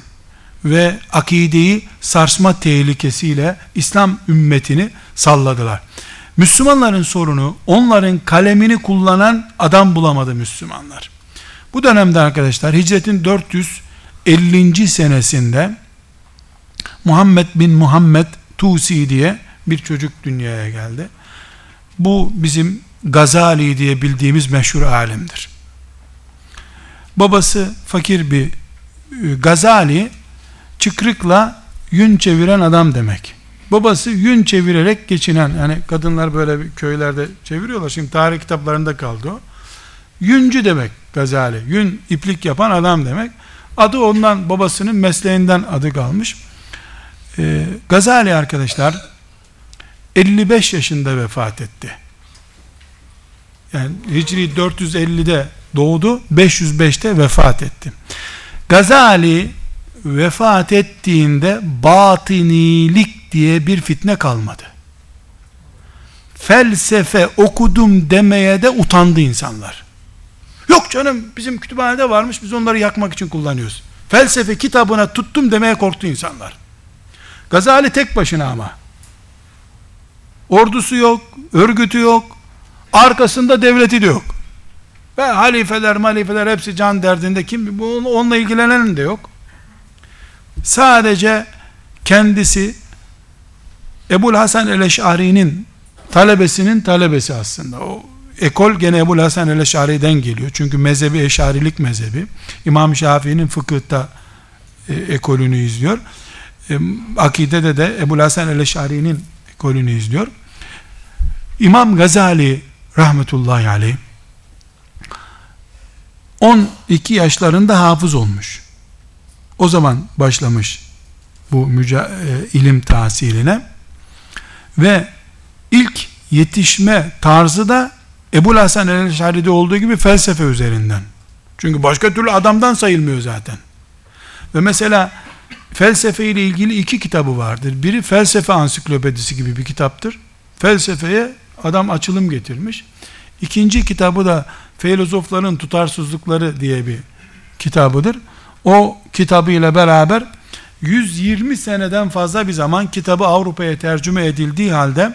ve akideyi sarsma tehlikesiyle İslam ümmetini salladılar. Müslümanların sorunu onların kalemini kullanan adam bulamadı Müslümanlar. Bu dönemde arkadaşlar hicretin 450. senesinde Muhammed bin Muhammed Tusi diye bir çocuk dünyaya geldi. Bu bizim Gazali diye bildiğimiz meşhur alimdir. Babası fakir bir e, Gazali çıkrıkla yün çeviren adam demek. Babası yün çevirerek geçinen yani kadınlar böyle köylerde çeviriyorlar. Şimdi tarih kitaplarında kaldı o. Yüncü demek Gazali. Yün iplik yapan adam demek. Adı ondan babasının mesleğinden adı kalmış. Ee, Gazali arkadaşlar 55 yaşında vefat etti. Yani Hicri 450'de doğdu, 505'te vefat etti. Gazali vefat ettiğinde batinilik diye bir fitne kalmadı. Felsefe okudum demeye de utandı insanlar. Yok canım bizim kütüphanede varmış biz onları yakmak için kullanıyoruz. Felsefe kitabına tuttum demeye korktu insanlar. Gazali tek başına ama. Ordusu yok, örgütü yok, arkasında devleti de yok. Ve halifeler, malifeler hepsi can derdinde kim? Onunla ilgilenen de yok. Sadece kendisi Ebul Hasan el-Eş'ari'nin talebesinin talebesi aslında. O ekol gene Ebul Hasan el-Eş'ari'den geliyor. Çünkü mezhebi eşarilik mezhebi. İmam Şafii'nin fıkıhta e, ekolünü izliyor. E, akidede de Ebul Hasan el-Eş'ari'nin ekolünü izliyor. İmam Gazali rahmetullahi aleyh 12 yaşlarında hafız olmuş. O zaman başlamış bu müca- e, ilim tahsiline ve ilk yetişme tarzı da Ebu Hasan el-Şari'de olduğu gibi felsefe üzerinden. Çünkü başka türlü adamdan sayılmıyor zaten. Ve mesela felsefe ile ilgili iki kitabı vardır. Biri felsefe ansiklopedisi gibi bir kitaptır. Felsefeye adam açılım getirmiş. İkinci kitabı da filozofların tutarsızlıkları diye bir kitabıdır. O kitabıyla beraber 120 seneden fazla bir zaman kitabı Avrupa'ya tercüme edildiği halde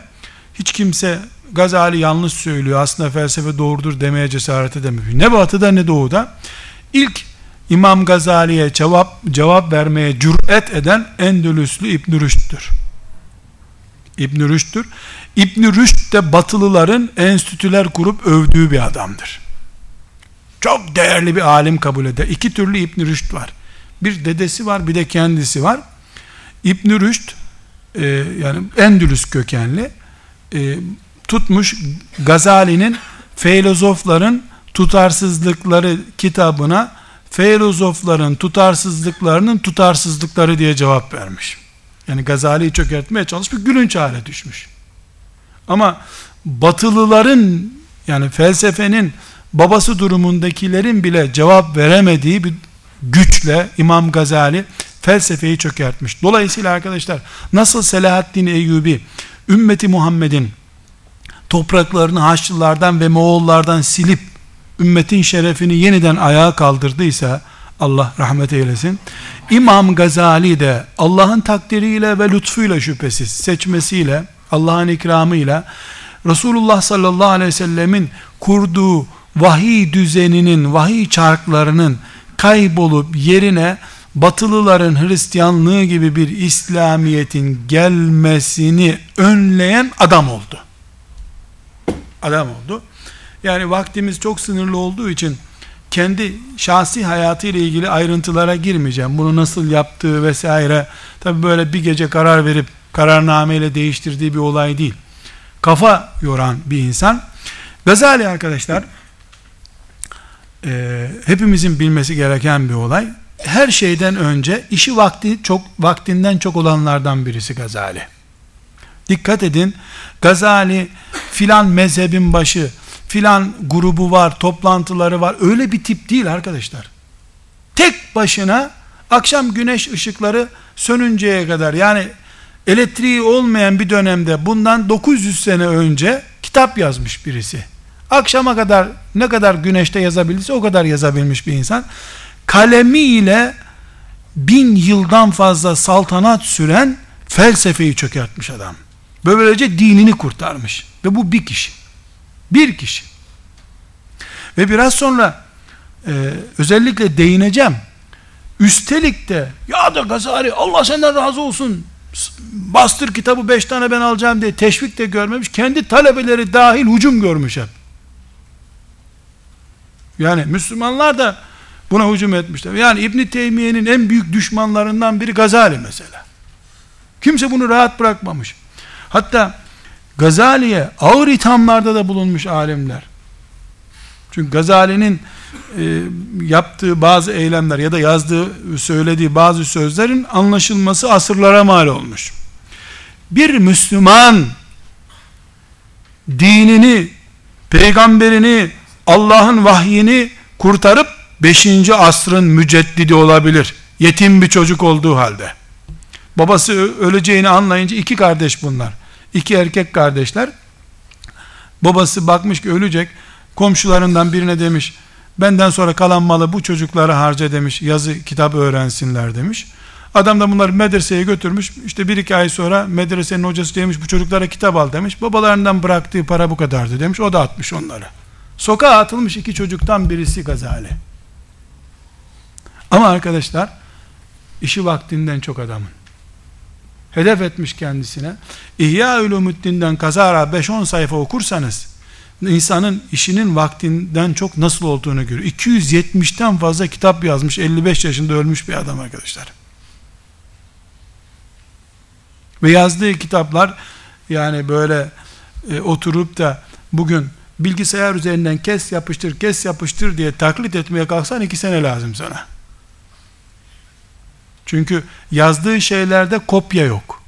hiç kimse Gazali yanlış söylüyor aslında felsefe doğrudur demeye cesaret edemiyor. Ne batıda ne doğuda. İlk İmam Gazali'ye cevap cevap vermeye cüret eden Endülüslü İbn Rüşd'tür. İbn Rüşd'tür. İbn Rüşd de batılıların enstitüler kurup övdüğü bir adamdır. Çok değerli bir alim kabul eder. İki türlü İbn Rüşd var. Bir dedesi var, bir de kendisi var. İbn Rüşd e, yani Endülüs kökenli e, tutmuş Gazali'nin filozofların tutarsızlıkları kitabına filozofların tutarsızlıklarının tutarsızlıkları diye cevap vermiş. Yani Gazali'yi çökertmeye çalışmış, gülünç hale düşmüş. Ama batılıların yani felsefenin babası durumundakilerin bile cevap veremediği bir güçle İmam Gazali felsefeyi çökertmiş. Dolayısıyla arkadaşlar nasıl Selahaddin Eyyubi ümmeti Muhammed'in topraklarını Haçlılardan ve Moğollardan silip ümmetin şerefini yeniden ayağa kaldırdıysa Allah rahmet eylesin. İmam Gazali de Allah'ın takdiriyle ve lütfuyla şüphesiz seçmesiyle Allah'ın ikramıyla Resulullah sallallahu aleyhi ve sellemin kurduğu vahiy düzeninin, vahiy çarklarının kaybolup yerine batılıların Hristiyanlığı gibi bir İslamiyet'in gelmesini önleyen adam oldu. Adam oldu. Yani vaktimiz çok sınırlı olduğu için kendi şahsi hayatı ile ilgili ayrıntılara girmeyeceğim. Bunu nasıl yaptığı vesaire. Tabi böyle bir gece karar verip kararnameyle değiştirdiği bir olay değil. Kafa yoran bir insan. Gazali arkadaşlar e, hepimizin bilmesi gereken bir olay. Her şeyden önce işi vakti çok vaktinden çok olanlardan birisi Gazali. Dikkat edin. Gazali filan mezhebin başı, filan grubu var, toplantıları var. Öyle bir tip değil arkadaşlar. Tek başına akşam güneş ışıkları sönünceye kadar yani elektriği olmayan bir dönemde bundan 900 sene önce kitap yazmış birisi. Akşama kadar ne kadar güneşte yazabildiyse o kadar yazabilmiş bir insan. Kalemiyle bin yıldan fazla saltanat süren felsefeyi çökertmiş adam. Böylece dinini kurtarmış. Ve bu bir kişi. Bir kişi. Ve biraz sonra e, özellikle değineceğim. Üstelik de ya da Gazali Allah senden razı olsun bastır kitabı beş tane ben alacağım diye teşvik de görmemiş. Kendi talebeleri dahil hücum görmüş hep. Yani Müslümanlar da buna hücum etmişler. Yani İbn Teymiye'nin en büyük düşmanlarından biri Gazali mesela. Kimse bunu rahat bırakmamış. Hatta Gazali'ye ağır ithamlarda da bulunmuş alimler. Çünkü Gazali'nin e, yaptığı bazı eylemler ya da yazdığı, söylediği bazı sözlerin anlaşılması asırlara mal olmuş. Bir Müslüman dinini, peygamberini, Allah'ın vahyini kurtarıp 5. asrın müceddidi olabilir. Yetim bir çocuk olduğu halde. Babası öleceğini anlayınca iki kardeş bunlar. İki erkek kardeşler. Babası bakmış ki ölecek. Komşularından birine demiş, Benden sonra kalan malı bu çocuklara harca demiş. Yazı kitap öğrensinler demiş. Adam da bunları medreseye götürmüş. İşte bir iki ay sonra medresenin hocası demiş bu çocuklara kitap al demiş. Babalarından bıraktığı para bu kadardı demiş. O da atmış onları. Sokağa atılmış iki çocuktan birisi Gazali. Ama arkadaşlar işi vaktinden çok adamın. Hedef etmiş kendisine. İhya Ulumuddin'den kazara 5-10 sayfa okursanız insanın işinin vaktinden çok nasıl olduğunu görüyor. 270'ten fazla kitap yazmış 55 yaşında ölmüş bir adam arkadaşlar. Ve yazdığı kitaplar yani böyle e, oturup da bugün bilgisayar üzerinden kes yapıştır kes yapıştır diye taklit etmeye kalksan iki sene lazım sana. Çünkü yazdığı şeylerde kopya yok.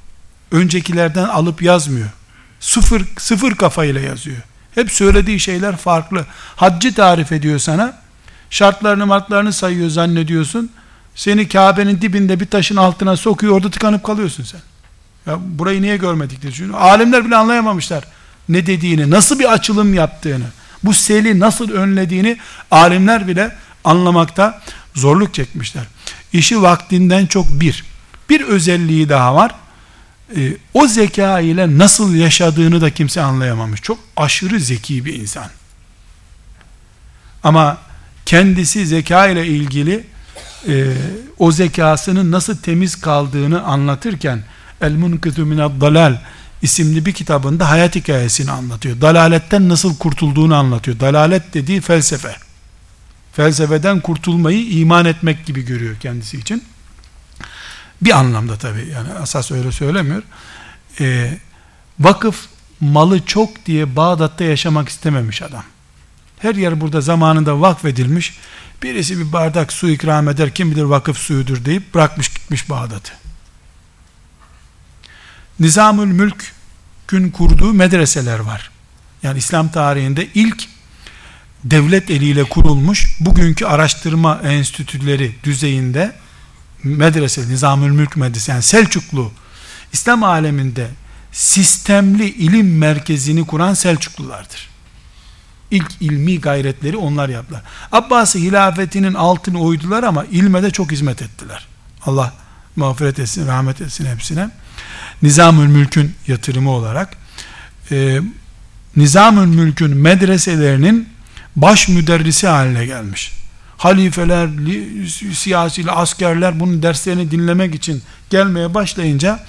Öncekilerden alıp yazmıyor. Sıfır, sıfır kafayla yazıyor. Hep söylediği şeyler farklı. Haccı tarif ediyor sana. Şartlarını martlarını sayıyor zannediyorsun. Seni Kabe'nin dibinde bir taşın altına sokuyor. Orada tıkanıp kalıyorsun sen. Ya burayı niye görmedik diye düşünüyorum. Alimler bile anlayamamışlar. Ne dediğini, nasıl bir açılım yaptığını, bu seli nasıl önlediğini alimler bile anlamakta zorluk çekmişler. İşi vaktinden çok bir. Bir özelliği daha var. Ee, o zeka ile nasıl yaşadığını da kimse anlayamamış. Çok aşırı zeki bir insan. Ama kendisi zeka ile ilgili e, o zekasının nasıl temiz kaldığını anlatırken El Munkizu Minad Dalal isimli bir kitabında hayat hikayesini anlatıyor. Dalaletten nasıl kurtulduğunu anlatıyor. Dalalet dediği felsefe. Felsefeden kurtulmayı iman etmek gibi görüyor kendisi için. Bir anlamda tabi yani asas öyle söylemiyor. Ee, vakıf malı çok diye Bağdat'ta yaşamak istememiş adam. Her yer burada zamanında vakfedilmiş. Birisi bir bardak su ikram eder kim bilir vakıf suyudur deyip bırakmış gitmiş Bağdat'ı. Nizamül Mülk'ün kurduğu medreseler var. Yani İslam tarihinde ilk devlet eliyle kurulmuş bugünkü araştırma enstitüleri düzeyinde medrese, Nizamül Mülk Medrese yani Selçuklu İslam aleminde sistemli ilim merkezini kuran Selçuklulardır. İlk ilmi gayretleri onlar yaptılar. Abbasi hilafetinin altını oydular ama ilme de çok hizmet ettiler. Allah mağfiret etsin, rahmet etsin hepsine. Nizamül Mülk'ün yatırımı olarak e, Nizamül Mülk'ün medreselerinin baş müderrisi haline gelmiş. Halifeler, siyasi askerler bunun derslerini dinlemek için gelmeye başlayınca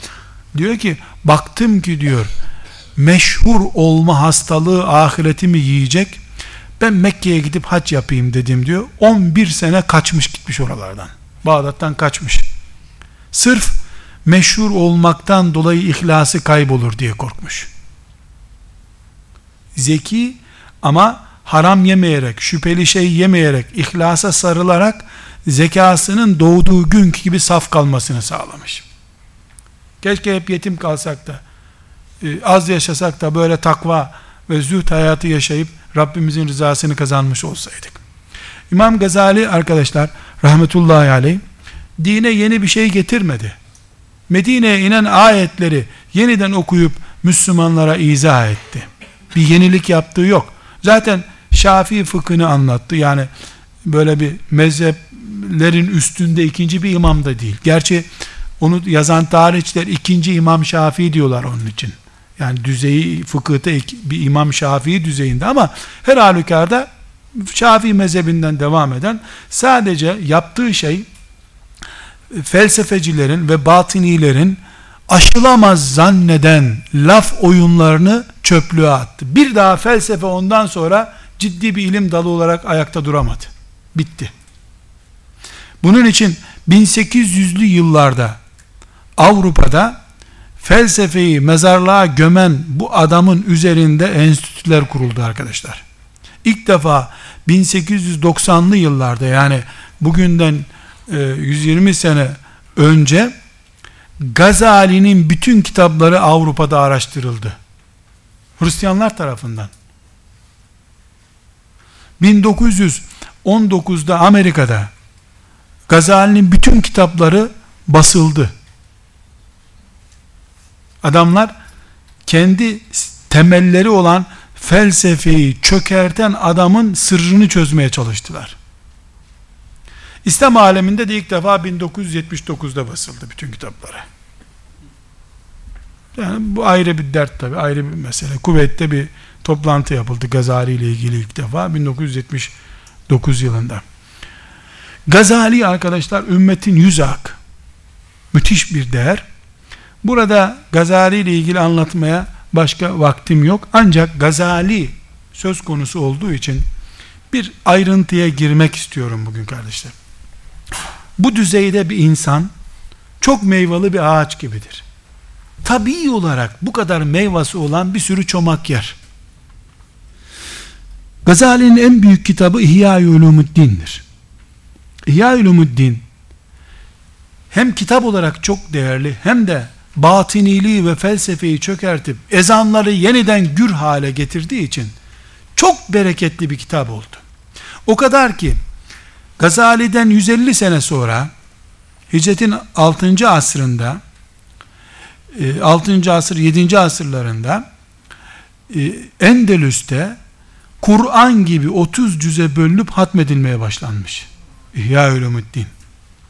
diyor ki baktım ki diyor meşhur olma hastalığı ahiretimi yiyecek ben Mekke'ye gidip hac yapayım dedim diyor. 11 sene kaçmış gitmiş oralardan. Bağdat'tan kaçmış. Sırf meşhur olmaktan dolayı ihlası kaybolur diye korkmuş. Zeki ama haram yemeyerek, şüpheli şey yemeyerek, ihlasa sarılarak zekasının doğduğu günkü gibi saf kalmasını sağlamış. Keşke hep yetim kalsak da e, az yaşasak da böyle takva ve zühd hayatı yaşayıp Rabbimizin rızasını kazanmış olsaydık. İmam Gazali arkadaşlar rahmetullahi aleyh dine yeni bir şey getirmedi. Medine'ye inen ayetleri yeniden okuyup Müslümanlara izah etti. Bir yenilik yaptığı yok. Zaten Şafii fıkhını anlattı. Yani böyle bir mezheplerin üstünde ikinci bir imam da değil. Gerçi onu yazan tarihçiler ikinci imam Şafii diyorlar onun için. Yani düzeyi fıkıhta bir imam Şafii düzeyinde ama her halükarda Şafii mezhebinden devam eden sadece yaptığı şey felsefecilerin ve batinilerin aşılamaz zanneden laf oyunlarını çöplüğe attı. Bir daha felsefe ondan sonra ciddi bir ilim dalı olarak ayakta duramadı. Bitti. Bunun için 1800'lü yıllarda Avrupa'da felsefeyi mezarlığa gömen bu adamın üzerinde enstitüler kuruldu arkadaşlar. İlk defa 1890'lı yıllarda yani bugünden 120 e, sene önce Gazali'nin bütün kitapları Avrupa'da araştırıldı. Hristiyanlar tarafından. 1919'da Amerika'da Gazali'nin bütün kitapları basıldı. Adamlar kendi temelleri olan felsefeyi çökerten adamın sırrını çözmeye çalıştılar. İslam aleminde de ilk defa 1979'da basıldı bütün kitapları. Yani bu ayrı bir dert tabi, ayrı bir mesele. Kuveyt'te bir toplantı yapıldı Gazali ile ilgili ilk defa 1979 yılında. Gazali arkadaşlar ümmetin yüz ak. Müthiş bir değer. Burada Gazali ile ilgili anlatmaya başka vaktim yok. Ancak Gazali söz konusu olduğu için bir ayrıntıya girmek istiyorum bugün kardeşler. Bu düzeyde bir insan çok meyveli bir ağaç gibidir. Tabii olarak bu kadar meyvası olan bir sürü çomak yer. Gazali'nin en büyük kitabı İhya-i Ulumuddin'dir. İhya-i Ulumuddin hem kitap olarak çok değerli hem de batiniliği ve felsefeyi çökertip ezanları yeniden gür hale getirdiği için çok bereketli bir kitap oldu. O kadar ki Gazali'den 150 sene sonra Hicretin 6. asrında 6. E, asır 7. asırlarında e, Endülüs'te Kur'an gibi 30 cüze bölünüp hatmedilmeye başlanmış. İhya Ulumuddin.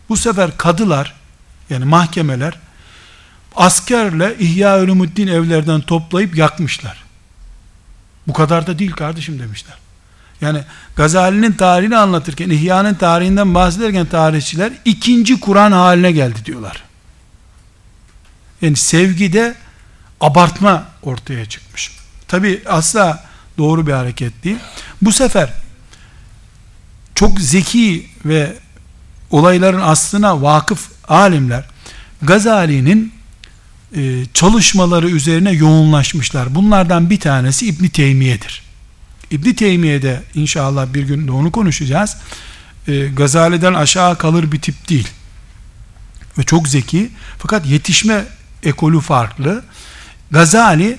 Bu sefer kadılar yani mahkemeler askerle İhya Ulumuddin evlerden toplayıp yakmışlar. Bu kadar da değil kardeşim demişler. Yani Gazali'nin tarihini anlatırken, İhya'nın tarihinden bahsederken tarihçiler ikinci Kur'an haline geldi diyorlar. Yani sevgide abartma ortaya çıkmış. Tabi asla doğru bir hareket değil. Bu sefer çok zeki ve olayların aslına vakıf alimler Gazali'nin e, çalışmaları üzerine yoğunlaşmışlar. Bunlardan bir tanesi İbn Teymiye'dir. İbn Teymiye'de inşallah bir gün de onu konuşacağız. E, Gazali'den aşağı kalır bir tip değil. Ve çok zeki. Fakat yetişme ekolü farklı. Gazali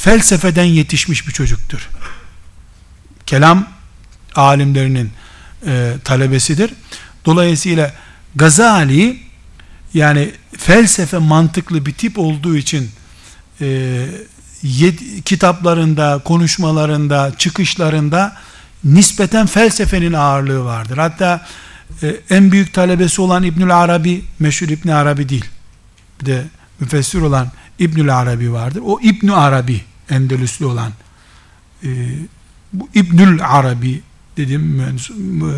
felsefeden yetişmiş bir çocuktur. Kelam alimlerinin e, talebesidir. Dolayısıyla Gazali yani felsefe mantıklı bir tip olduğu için e, yed, kitaplarında, konuşmalarında, çıkışlarında nispeten felsefenin ağırlığı vardır. Hatta e, en büyük talebesi olan İbnül Arabi, meşhur İbn Arabi değil. Bir de müfessir olan İbnül Arabi vardır. O İbnü Arabi, Endülüslü olan e, bu İbnül Arabi dediğim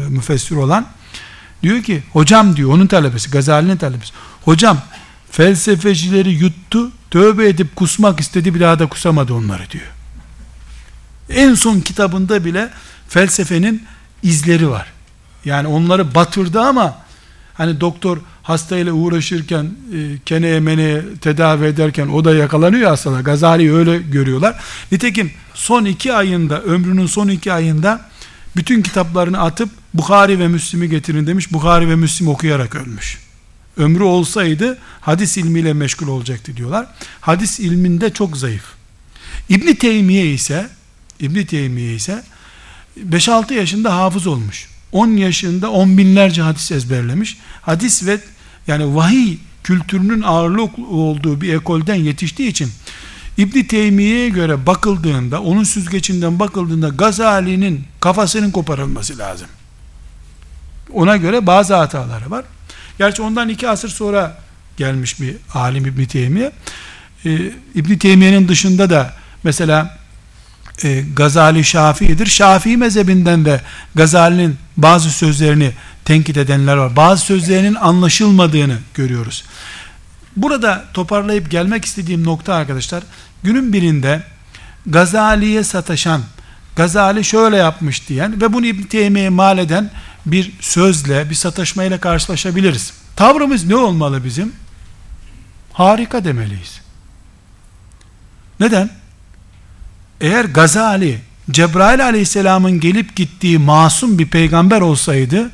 müfessir olan diyor ki hocam diyor onun talebesi Gazali'nin talebesi hocam felsefecileri yuttu tövbe edip kusmak istedi bir daha da kusamadı onları diyor. En son kitabında bile felsefenin izleri var. Yani onları batırdı ama hani doktor hastayla uğraşırken e, keneye meneye tedavi ederken o da yakalanıyor aslında Gazali öyle görüyorlar nitekim son iki ayında ömrünün son iki ayında bütün kitaplarını atıp Bukhari ve Müslim'i getirin demiş. Bukhari ve Müslim okuyarak ölmüş. Ömrü olsaydı hadis ilmiyle meşgul olacaktı diyorlar. Hadis ilminde çok zayıf. İbn Teymiye ise İbn Teymiye ise 5-6 yaşında hafız olmuş. 10 yaşında on binlerce hadis ezberlemiş. Hadis ve yani vahiy kültürünün ağırlık olduğu bir ekolden yetiştiği için İbn Teymiye'ye göre bakıldığında, onun süzgecinden bakıldığında Gazali'nin kafasının koparılması lazım. Ona göre bazı hataları var. Gerçi ondan iki asır sonra gelmiş bir alim İbn Teymiye. Ee, İbn Teymiye'nin dışında da mesela e, Gazali Şafii'dir. Şafii mezhebinden de Gazali'nin bazı sözlerini tenkit edenler var. Bazı sözlerinin anlaşılmadığını görüyoruz. Burada toparlayıp gelmek istediğim nokta arkadaşlar, günün birinde Gazali'ye sataşan, Gazali şöyle yapmış diyen ve bunu İbn Teymiye'ye mal eden bir sözle, bir sataşmayla karşılaşabiliriz. Tavrımız ne olmalı bizim? Harika demeliyiz. Neden? Eğer Gazali, Cebrail aleyhisselamın gelip gittiği masum bir peygamber olsaydı,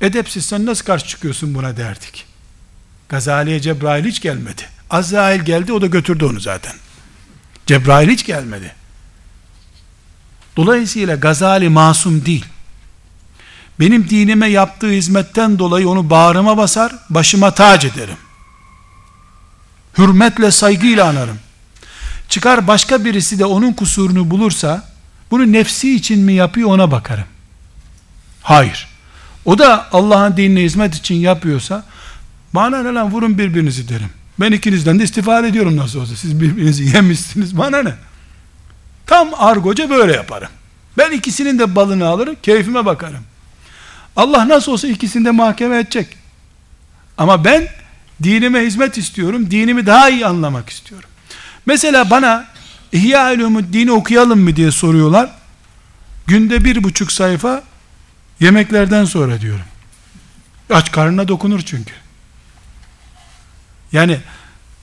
edepsiz sen nasıl karşı çıkıyorsun buna derdik. Gazali'ye Cebrail hiç gelmedi. Azrail geldi o da götürdü onu zaten. Cebrail hiç gelmedi. Dolayısıyla Gazali masum değil. Benim dinime yaptığı hizmetten dolayı onu bağrıma basar, başıma tac ederim. Hürmetle, saygıyla anarım. Çıkar başka birisi de onun kusurunu bulursa, Bunu nefsi için mi yapıyor ona bakarım. Hayır. O da Allah'ın dinine hizmet için yapıyorsa bana ne lan vurun birbirinizi derim. Ben ikinizden de istifade ediyorum nasıl olsa. Siz birbirinizi yemişsiniz. Bana ne? Tam argoca böyle yaparım. Ben ikisinin de balını alırım. Keyfime bakarım. Allah nasıl olsa ikisini de mahkeme edecek. Ama ben dinime hizmet istiyorum. Dinimi daha iyi anlamak istiyorum. Mesela bana İhya dini okuyalım mı diye soruyorlar. Günde bir buçuk sayfa yemeklerden sonra diyorum. Aç karnına dokunur çünkü. Yani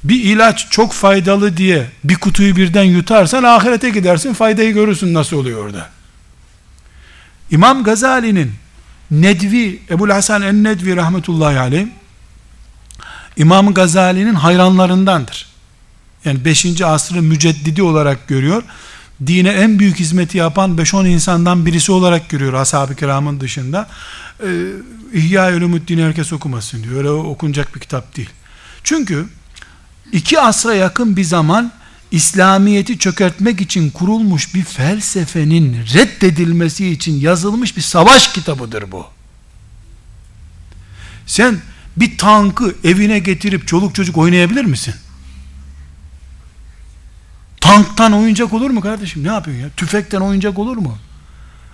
bir ilaç çok faydalı diye bir kutuyu birden yutarsan ahirete gidersin faydayı görürsün nasıl oluyor orada. İmam Gazali'nin Nedvi, Ebul Hasan en-Nedvi rahmetullahi aleyh İmam Gazali'nin hayranlarındandır. Yani 5. asrı müceddidi olarak görüyor. Dine en büyük hizmeti yapan 5-10 insandan birisi olarak görüyor ashab-ı kiramın dışında. Ee, İhya Ulumuddin herkes okumasın diyor. Öyle okunacak bir kitap değil. Çünkü iki asra yakın bir zaman İslamiyet'i çökertmek için kurulmuş bir felsefenin reddedilmesi için yazılmış bir savaş kitabıdır bu. Sen bir tankı evine getirip çoluk çocuk oynayabilir misin? Tanktan oyuncak olur mu kardeşim? Ne yapıyorsun ya? Tüfekten oyuncak olur mu?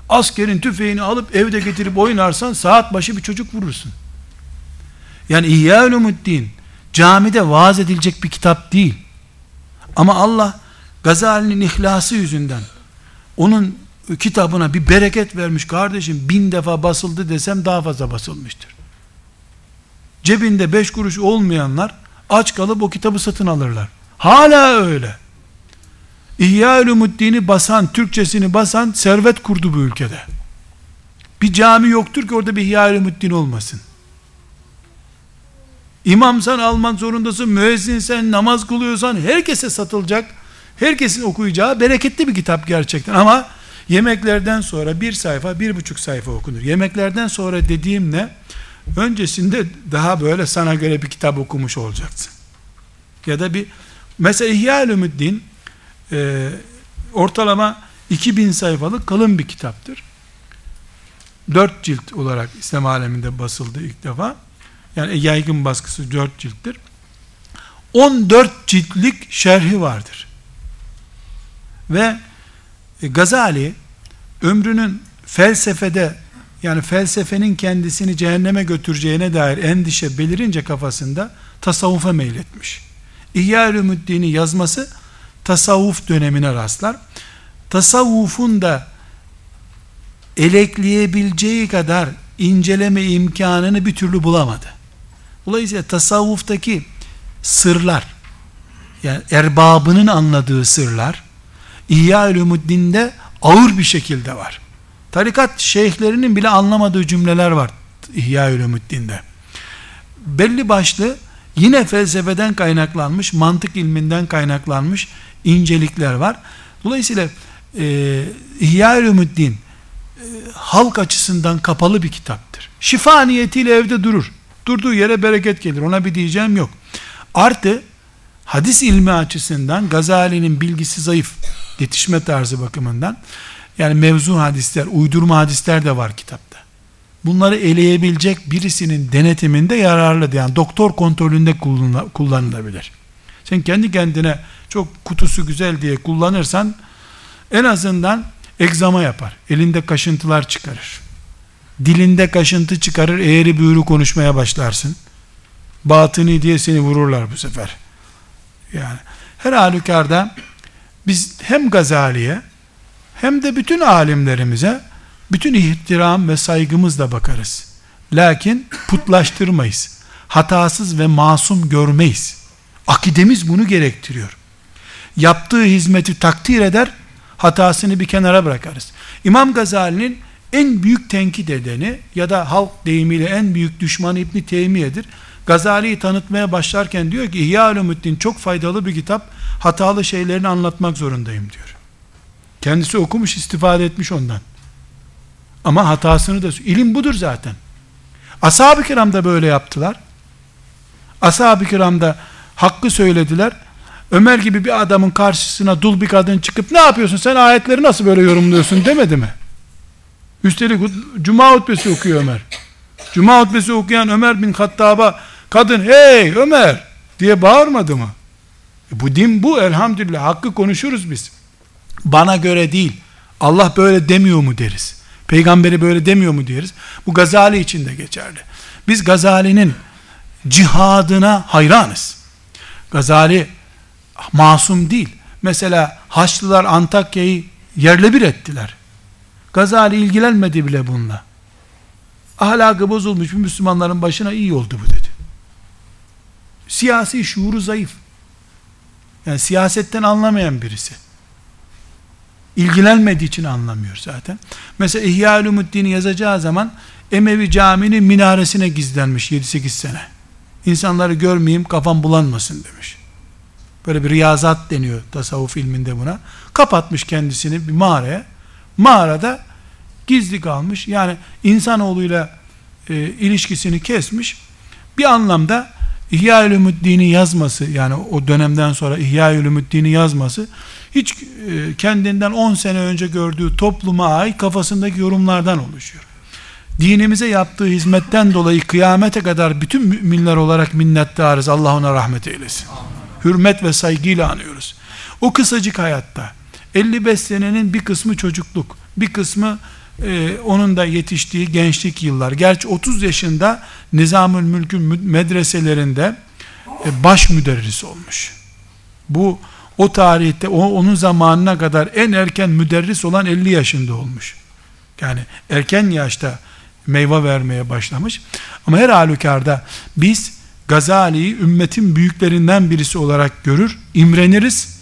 Askerin tüfeğini alıp evde getirip oynarsan saat başı bir çocuk vurursun. Yani İhya Ulumuddin camide vaaz edilecek bir kitap değil. Ama Allah Gazali'nin ihlası yüzünden onun kitabına bir bereket vermiş kardeşim bin defa basıldı desem daha fazla basılmıştır. Cebinde beş kuruş olmayanlar aç kalıp o kitabı satın alırlar. Hala öyle. İhya Ulumuddin'i basan, Türkçesini basan servet kurdu bu ülkede. Bir cami yoktur ki orada bir İhya Ulumuddin olmasın. İmamsan almak zorundasın, müezzinsen, namaz kılıyorsan herkese satılacak, herkesin okuyacağı bereketli bir kitap gerçekten. Ama yemeklerden sonra bir sayfa, bir buçuk sayfa okunur. Yemeklerden sonra dediğim ne? Öncesinde daha böyle sana göre bir kitap okumuş olacaksın. Ya da bir, mesela İhya-ül e, ortalama 2000 sayfalık kalın bir kitaptır. 4 cilt olarak İslam aleminde basıldı ilk defa. Yani yaygın baskısı 4 cilttir. 14 ciltlik şerhi vardır. Ve e, Gazali ömrünün felsefede yani felsefenin kendisini cehenneme götüreceğine dair endişe belirince kafasında tasavvufa meyletmiş. İhya-ül yazması tasavvuf dönemine rastlar. Tasavvufun da elekleyebileceği kadar inceleme imkanını bir türlü bulamadı. Dolayısıyla tasavvuftaki sırlar, yani erbabının anladığı sırlar, İhya-ül ağır bir şekilde var. Tarikat şeyhlerinin bile anlamadığı cümleler var İhya-ül Belli başlı yine felsefeden kaynaklanmış, mantık ilminden kaynaklanmış incelikler var. Dolayısıyla e, İhya-ül e, halk açısından kapalı bir kitaptır. Şifa niyetiyle evde durur. Durduğu yere bereket gelir. Ona bir diyeceğim yok. Artı hadis ilmi açısından Gazali'nin bilgisi zayıf yetişme tarzı bakımından yani mevzu hadisler, uydurma hadisler de var kitapta. Bunları eleyebilecek birisinin denetiminde yararlı. Yani doktor kontrolünde kullanılabilir. Sen kendi kendine çok kutusu güzel diye kullanırsan en azından egzama yapar. Elinde kaşıntılar çıkarır. Dilinde kaşıntı çıkarır, eğri büğrü konuşmaya başlarsın. Batıni diye seni vururlar bu sefer. Yani her halükarda biz hem Gazali'ye hem de bütün alimlerimize bütün ihtiram ve saygımızla bakarız. Lakin putlaştırmayız. Hatasız ve masum görmeyiz. Akidemiz bunu gerektiriyor. Yaptığı hizmeti takdir eder, hatasını bir kenara bırakarız. İmam Gazali'nin en büyük tenkit edeni ya da halk deyimiyle en büyük düşmanı İbni Teymiye'dir. Gazali'yi tanıtmaya başlarken diyor ki İhya Ulumuddin çok faydalı bir kitap. Hatalı şeylerini anlatmak zorundayım diyor. Kendisi okumuş, istifade etmiş ondan. Ama hatasını da ilim budur zaten. Ashab-ı kiram da böyle yaptılar. Ashab-ı kiram da hakkı söylediler. Ömer gibi bir adamın karşısına dul bir kadın çıkıp ne yapıyorsun sen ayetleri nasıl böyle yorumluyorsun demedi mi? Üstelik Cuma hutbesi okuyor Ömer. Cuma hutbesi okuyan Ömer bin Hattab'a kadın hey Ömer diye bağırmadı mı? E bu din bu elhamdülillah hakkı konuşuruz biz. Bana göre değil. Allah böyle demiyor mu deriz. Peygamberi böyle demiyor mu deriz. Bu Gazali için de geçerli. Biz Gazali'nin cihadına hayranız. Gazali masum değil. Mesela Haçlılar Antakya'yı yerle bir ettiler. Gazali ilgilenmedi bile bununla. Ahlakı bozulmuş bir Müslümanların başına iyi oldu bu dedi. Siyasi şuuru zayıf. Yani siyasetten anlamayan birisi. İlgilenmediği için anlamıyor zaten. Mesela İhya Ulumuddin'i yazacağı zaman Emevi Camii'nin minaresine gizlenmiş 7-8 sene. İnsanları görmeyeyim kafam bulanmasın demiş. Böyle bir riyazat deniyor tasavvuf ilminde buna. Kapatmış kendisini bir mağaraya. Mağarada gizli kalmış. Yani insanoğluyla e, ilişkisini kesmiş. Bir anlamda İhya Ulumuddin'i yazması yani o dönemden sonra İhya Ulumuddin'i yazması hiç e, kendinden 10 sene önce gördüğü topluma ait kafasındaki yorumlardan oluşuyor. Dinimize yaptığı hizmetten dolayı kıyamete kadar bütün müminler olarak minnettarız. Allah ona rahmet eylesin. Hürmet ve saygıyla anıyoruz. O kısacık hayatta 55 senenin bir kısmı çocukluk, bir kısmı e, onun da yetiştiği gençlik yıllar. Gerçi 30 yaşında Nizamül Mülk'ün medreselerinde e, baş müderris olmuş. Bu o tarihte o, onun zamanına kadar en erken müderris olan 50 yaşında olmuş. Yani erken yaşta meyve vermeye başlamış. Ama her halükarda biz Gazali'yi ümmetin büyüklerinden birisi olarak görür, imreniriz.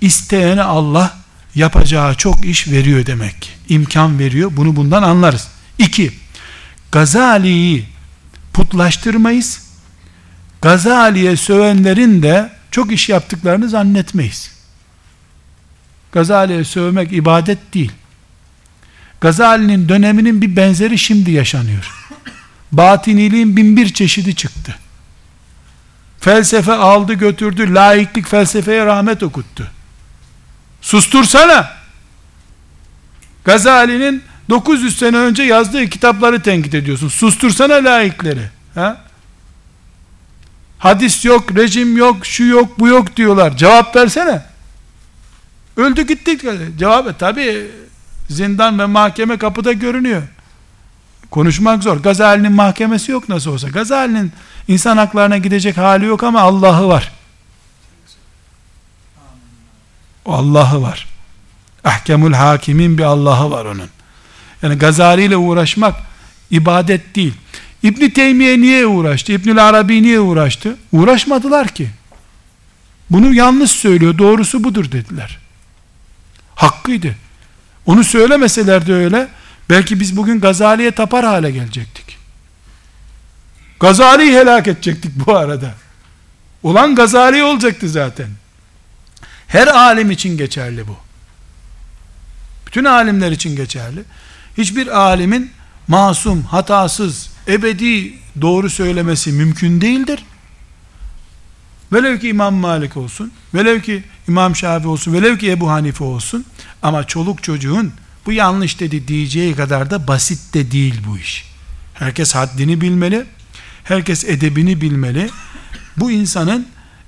İsteyene Allah yapacağı çok iş veriyor demek. İmkan veriyor. Bunu bundan anlarız. İki, Gazali'yi putlaştırmayız. Gazali'ye sövenlerin de çok iş yaptıklarını zannetmeyiz. Gazali'ye sövmek ibadet değil. Gazali'nin döneminin bir benzeri şimdi yaşanıyor. Batiniliğin bin bir çeşidi çıktı. Felsefe aldı götürdü, laiklik felsefeye rahmet okuttu. Sustursana. Gazali'nin 900 sene önce yazdığı kitapları tenkit ediyorsun. Sustursana laikleri. Ha? Hadis yok, rejim yok, şu yok, bu yok diyorlar. Cevap versene. Öldü gittik. Cevap tabi zindan ve mahkeme kapıda görünüyor. Konuşmak zor. Gazali'nin mahkemesi yok nasıl olsa. Gazali'nin insan haklarına gidecek hali yok ama Allah'ı var. Allah'ı var. Ahkemul hakimin bir Allah'ı var onun. Yani Gazali ile uğraşmak ibadet değil. İbn Teymiye niye uğraştı? İbnül Arabi niye uğraştı? Uğraşmadılar ki. Bunu yanlış söylüyor. Doğrusu budur dediler. Hakkıydı. Onu söylemeselerdi öyle, belki biz bugün Gazali'ye tapar hale gelecektik. Gazali'yi helak edecektik bu arada. Olan Gazali olacaktı zaten. Her alim için geçerli bu. Bütün alimler için geçerli. Hiçbir alimin masum, hatasız, ebedi doğru söylemesi mümkün değildir. Velev ki İmam Malik olsun, velev ki İmam Şafii olsun, velev ki Ebu Hanife olsun, ama çoluk çocuğun bu yanlış dedi diyeceği kadar da basit de değil bu iş. Herkes haddini bilmeli, herkes edebini bilmeli. Bu insanın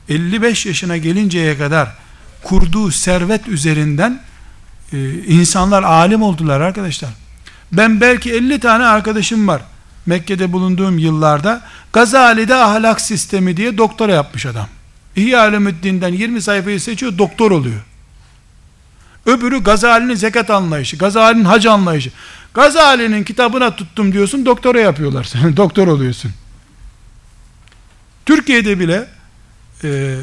55 yaşına gelinceye kadar kurduğu servet üzerinden e, insanlar alim oldular arkadaşlar. Ben belki 50 tane arkadaşım var. Mekke'de bulunduğum yıllarda Gazali'de ahlak sistemi diye doktora yapmış adam. İhya Ulumuddin'den 20 sayfayı seçiyor, doktor oluyor. Öbürü Gazali'nin zekat anlayışı, Gazali'nin hac anlayışı. Gazali'nin kitabına tuttum diyorsun, doktora yapıyorlar. Sen doktor oluyorsun. Türkiye'de bile e,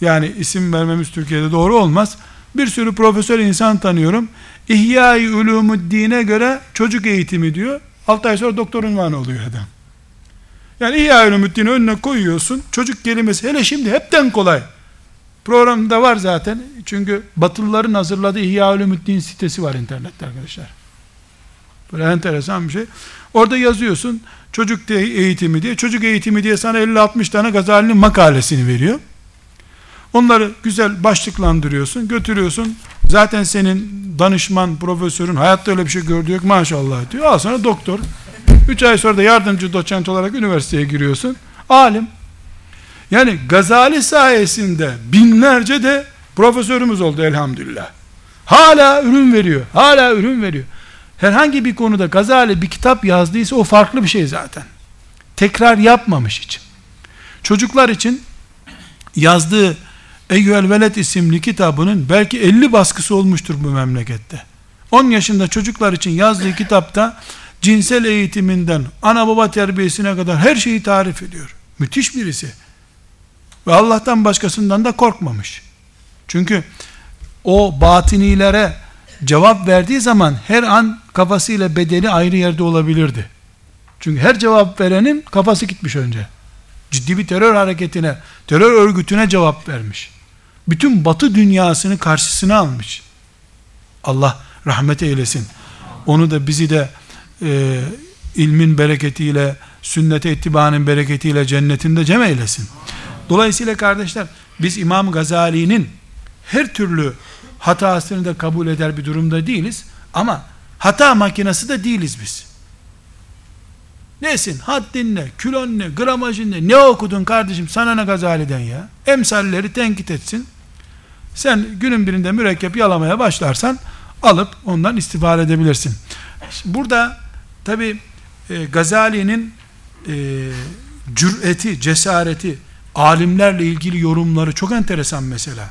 yani isim vermemiz Türkiye'de doğru olmaz. Bir sürü profesör insan tanıyorum. İhya-i Ulumuddin'e göre çocuk eğitimi diyor. 6 ay sonra doktor unvanı oluyor adam. Yani İhya-i Ulumuddin'i önüne koyuyorsun. Çocuk kelimesi hele şimdi hepten kolay. Programda var zaten. Çünkü Batılıların hazırladığı İhya Ulumuddin sitesi var internette arkadaşlar. Böyle enteresan bir şey. Orada yazıyorsun çocuk eğitimi diye. Çocuk eğitimi diye sana 50-60 tane Gazali'nin makalesini veriyor. Onları güzel başlıklandırıyorsun, götürüyorsun. Zaten senin danışman, profesörün hayatta öyle bir şey gördü yok maşallah diyor. Al sana doktor. 3 ay sonra da yardımcı doçent olarak üniversiteye giriyorsun. Alim. Yani Gazali sayesinde binlerce de profesörümüz oldu elhamdülillah. Hala ürün veriyor. Hala ürün veriyor. Herhangi bir konuda Gazali bir kitap yazdıysa o farklı bir şey zaten. Tekrar yapmamış için. Çocuklar için yazdığı Eyyüel Veled isimli kitabının belki 50 baskısı olmuştur bu memlekette. 10 yaşında çocuklar için yazdığı kitapta cinsel eğitiminden ana baba terbiyesine kadar her şeyi tarif ediyor. Müthiş birisi. Ve Allah'tan başkasından da korkmamış. Çünkü o batinilere cevap verdiği zaman her an kafasıyla bedeni ayrı yerde olabilirdi. Çünkü her cevap verenin kafası gitmiş önce. Ciddi bir terör hareketine, terör örgütüne cevap vermiş. Bütün batı dünyasını karşısına almış. Allah rahmet eylesin. Onu da bizi de e, ilmin bereketiyle, sünnete ittibanın bereketiyle cennetinde cem eylesin. Dolayısıyla kardeşler, biz İmam Gazali'nin her türlü hatasını da kabul eder bir durumda değiliz. Ama hata makinesi de değiliz biz. Nesin? Haddin ne? Kilon ne? Gramajın ne? Ne okudun kardeşim? Sana ne Gazali'den ya? Emsalleri tenkit etsin. Sen günün birinde mürekkep yalamaya başlarsan alıp ondan istifade edebilirsin. Burada tabi e, Gazali'nin e, cüreti, cesareti, alimlerle ilgili yorumları çok enteresan mesela.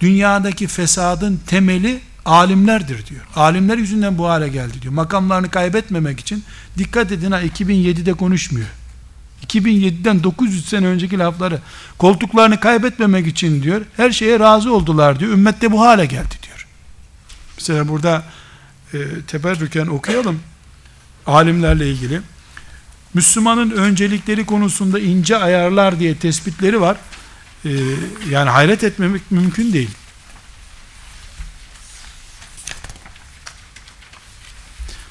Dünyadaki fesadın temeli alimlerdir diyor. Alimler yüzünden bu hale geldi diyor. Makamlarını kaybetmemek için dikkat edin ha 2007'de konuşmuyor. 2007'den 900 sene önceki lafları koltuklarını kaybetmemek için diyor. Her şeye razı oldular diyor. Ümmette bu hale geldi diyor. Mesela burada e, teberrüken okuyalım alimlerle ilgili. Müslümanın öncelikleri konusunda ince ayarlar diye tespitleri var. Ee, yani hayret etmemek mümkün değil.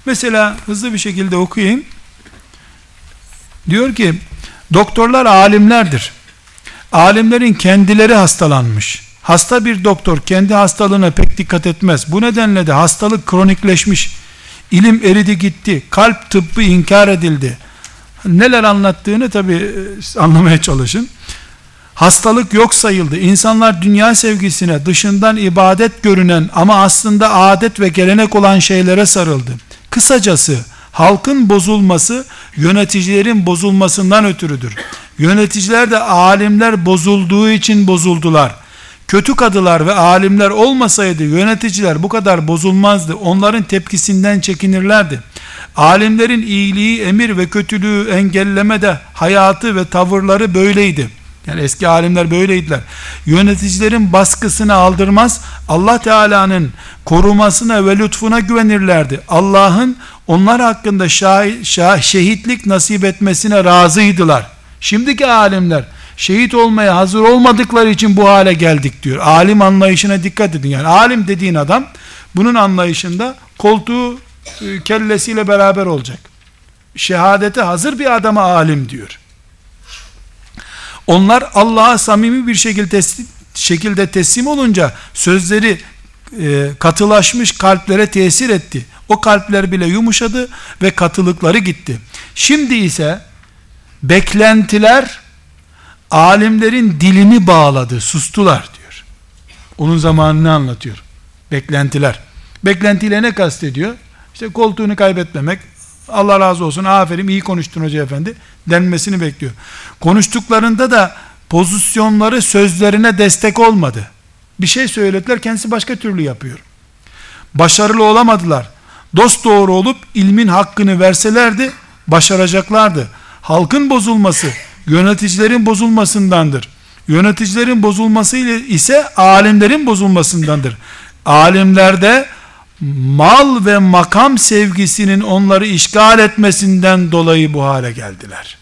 Mesela hızlı bir şekilde okuyayım. Diyor ki doktorlar alimlerdir. Alimlerin kendileri hastalanmış. Hasta bir doktor kendi hastalığına pek dikkat etmez. Bu nedenle de hastalık kronikleşmiş. İlim eridi gitti. Kalp tıbbı inkar edildi. Neler anlattığını tabi e, anlamaya çalışın. Hastalık yok sayıldı. İnsanlar dünya sevgisine dışından ibadet görünen ama aslında adet ve gelenek olan şeylere sarıldı. Kısacası halkın bozulması yöneticilerin bozulmasından ötürüdür. Yöneticiler de alimler bozulduğu için bozuldular. Kötü kadılar ve alimler olmasaydı yöneticiler bu kadar bozulmazdı. Onların tepkisinden çekinirlerdi. Alimlerin iyiliği, emir ve kötülüğü engelleme de hayatı ve tavırları böyleydi. Yani eski alimler böyleydiler. Yöneticilerin baskısını aldırmaz, Allah Teala'nın korumasına ve lütfuna güvenirlerdi. Allah'ın onlar hakkında şah, şah, şehitlik nasip etmesine razıydılar. Şimdiki alimler şehit olmaya hazır olmadıkları için bu hale geldik diyor. Alim anlayışına dikkat edin. Yani alim dediğin adam bunun anlayışında koltuğu kellesiyle beraber olacak. Şehadete hazır bir adama alim diyor. Onlar Allah'a samimi bir şekilde teslim, şekilde teslim olunca sözleri e, katılaşmış kalplere tesir etti. O kalpler bile yumuşadı ve katılıkları gitti. Şimdi ise beklentiler alimlerin dilini bağladı, sustular diyor. Onun zamanını anlatıyor. Beklentiler. Beklentiyle ne kastediyor? İşte koltuğunu kaybetmemek, Allah razı olsun, aferin, iyi konuştun hoca efendi denmesini bekliyor. Konuştuklarında da pozisyonları sözlerine destek olmadı. Bir şey söylediler, kendisi başka türlü yapıyor. Başarılı olamadılar. Dost doğru olup ilmin hakkını verselerdi, başaracaklardı. Halkın bozulması, yöneticilerin bozulmasındandır. Yöneticilerin bozulması ise alimlerin bozulmasındandır. Alimlerde mal ve makam sevgisinin onları işgal etmesinden dolayı bu hale geldiler.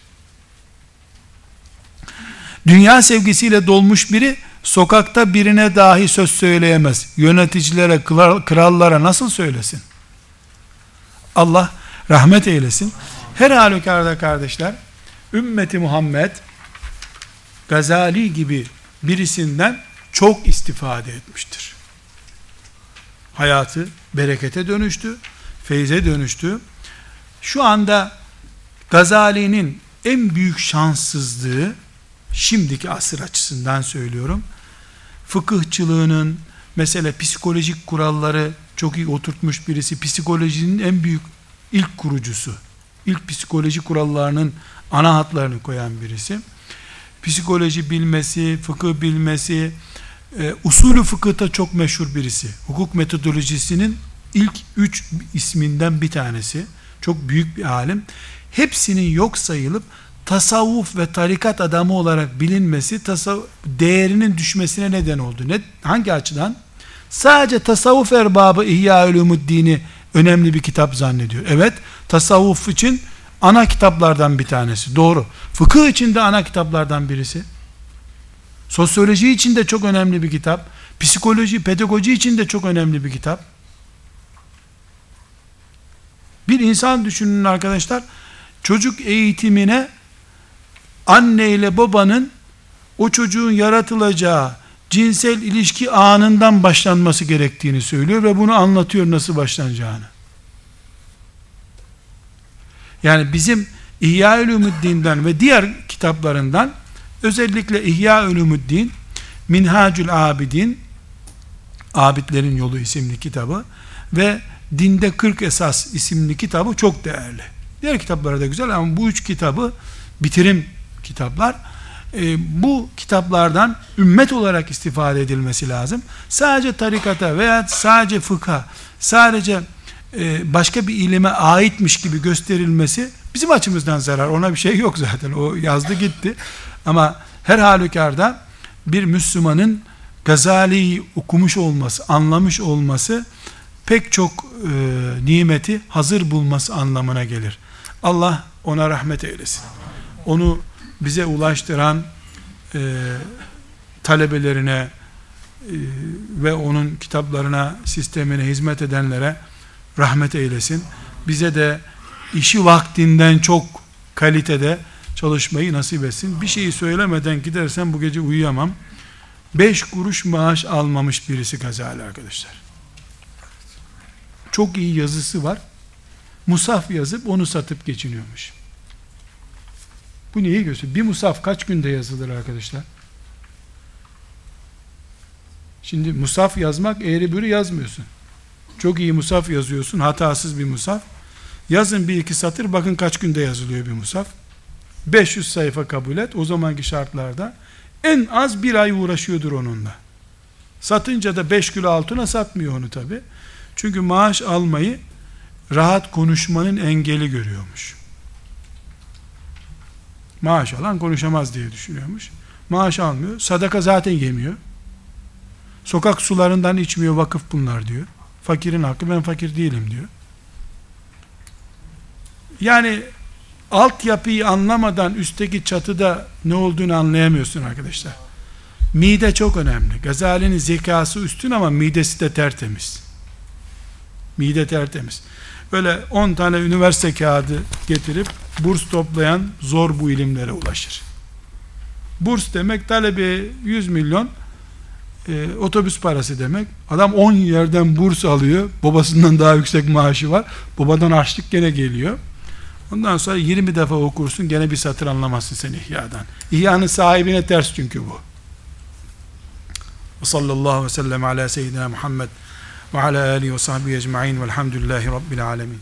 Dünya sevgisiyle dolmuş biri sokakta birine dahi söz söyleyemez. Yöneticilere, krallara nasıl söylesin? Allah rahmet eylesin. Her halükarda kardeşler, ümmeti Muhammed Gazali gibi birisinden çok istifade etmiştir. Hayatı berekete dönüştü, feyze dönüştü. Şu anda Gazali'nin en büyük şanssızlığı şimdiki asır açısından söylüyorum. Fıkıhçılığının mesela psikolojik kuralları çok iyi oturtmuş birisi, psikolojinin en büyük ilk kurucusu, ilk psikoloji kurallarının ana hatlarını koyan birisi. Psikoloji bilmesi, fıkıh bilmesi, e, usulü fıkıhta çok meşhur birisi. Hukuk metodolojisinin ilk üç isminden bir tanesi. Çok büyük bir alim. Hepsinin yok sayılıp tasavvuf ve tarikat adamı olarak bilinmesi tasavvuf, değerinin düşmesine neden oldu. Ne, hangi açıdan? Sadece tasavvuf erbabı İhya Ulumuddin'i önemli bir kitap zannediyor. Evet, tasavvuf için ana kitaplardan bir tanesi. Doğru. Fıkıh için de ana kitaplardan birisi. Sosyoloji için de çok önemli bir kitap. Psikoloji, pedagoji için de çok önemli bir kitap. Bir insan düşünün arkadaşlar. Çocuk eğitimine anne ile babanın o çocuğun yaratılacağı cinsel ilişki anından başlanması gerektiğini söylüyor ve bunu anlatıyor nasıl başlanacağını. Yani bizim İhya Ulumuddin'den ve diğer kitaplarından özellikle İhya Ulumuddin, Minhacül Abidin, Abidlerin Yolu isimli kitabı ve Dinde 40 Esas isimli kitabı çok değerli. Diğer kitapları da güzel ama bu üç kitabı bitirim kitaplar. E, bu kitaplardan ümmet olarak istifade edilmesi lazım. Sadece tarikata veya sadece fıkha, sadece e, başka bir ilime aitmiş gibi gösterilmesi bizim açımızdan zarar. Ona bir şey yok zaten. O yazdı gitti. Ama her halükarda bir Müslümanın Gazali'yi okumuş olması, anlamış olması pek çok e, nimeti hazır bulması anlamına gelir. Allah ona rahmet eylesin. Onu bize ulaştıran e, talebelerine e, ve onun kitaplarına, sistemine hizmet edenlere rahmet eylesin. Bize de işi vaktinden çok kalitede çalışmayı nasip etsin. Bir şeyi söylemeden gidersen bu gece uyuyamam. Beş kuruş maaş almamış birisi Gazali arkadaşlar. Çok iyi yazısı var. Musaf yazıp onu satıp geçiniyormuş. Bu neyi gösteriyor? Bir musaf kaç günde yazılır arkadaşlar? Şimdi musaf yazmak eğri bürü yazmıyorsun. Çok iyi musaf yazıyorsun, hatasız bir musaf. Yazın bir iki satır, bakın kaç günde yazılıyor bir musaf. 500 sayfa kabul et, o zamanki şartlarda en az bir ay uğraşıyordur onunla. Satınca da 5 kilo altına satmıyor onu tabi. Çünkü maaş almayı rahat konuşmanın engeli görüyormuş. Maaş alan konuşamaz diye düşünüyormuş. Maaş almıyor. Sadaka zaten yemiyor. Sokak sularından içmiyor vakıf bunlar diyor. Fakirin hakkı ben fakir değilim diyor. Yani altyapıyı anlamadan üstteki çatıda ne olduğunu anlayamıyorsun arkadaşlar. Mide çok önemli. Gazali'nin zekası üstün ama midesi de tertemiz. Mide tertemiz. Böyle 10 tane üniversite kağıdı getirip burs toplayan zor bu ilimlere ulaşır. Burs demek talebi 100 milyon e, otobüs parası demek. Adam 10 yerden burs alıyor. Babasından daha yüksek maaşı var. Babadan açlık gene geliyor. Ondan sonra 20 defa okursun gene bir satır anlamazsın sen İhya'dan. İhya'nın sahibine ters çünkü bu. Sallallahu aleyhi ve sellem ala seyyidina Muhammed ve ala alihi ve sahbihi ecma'in velhamdülillahi rabbil alemin.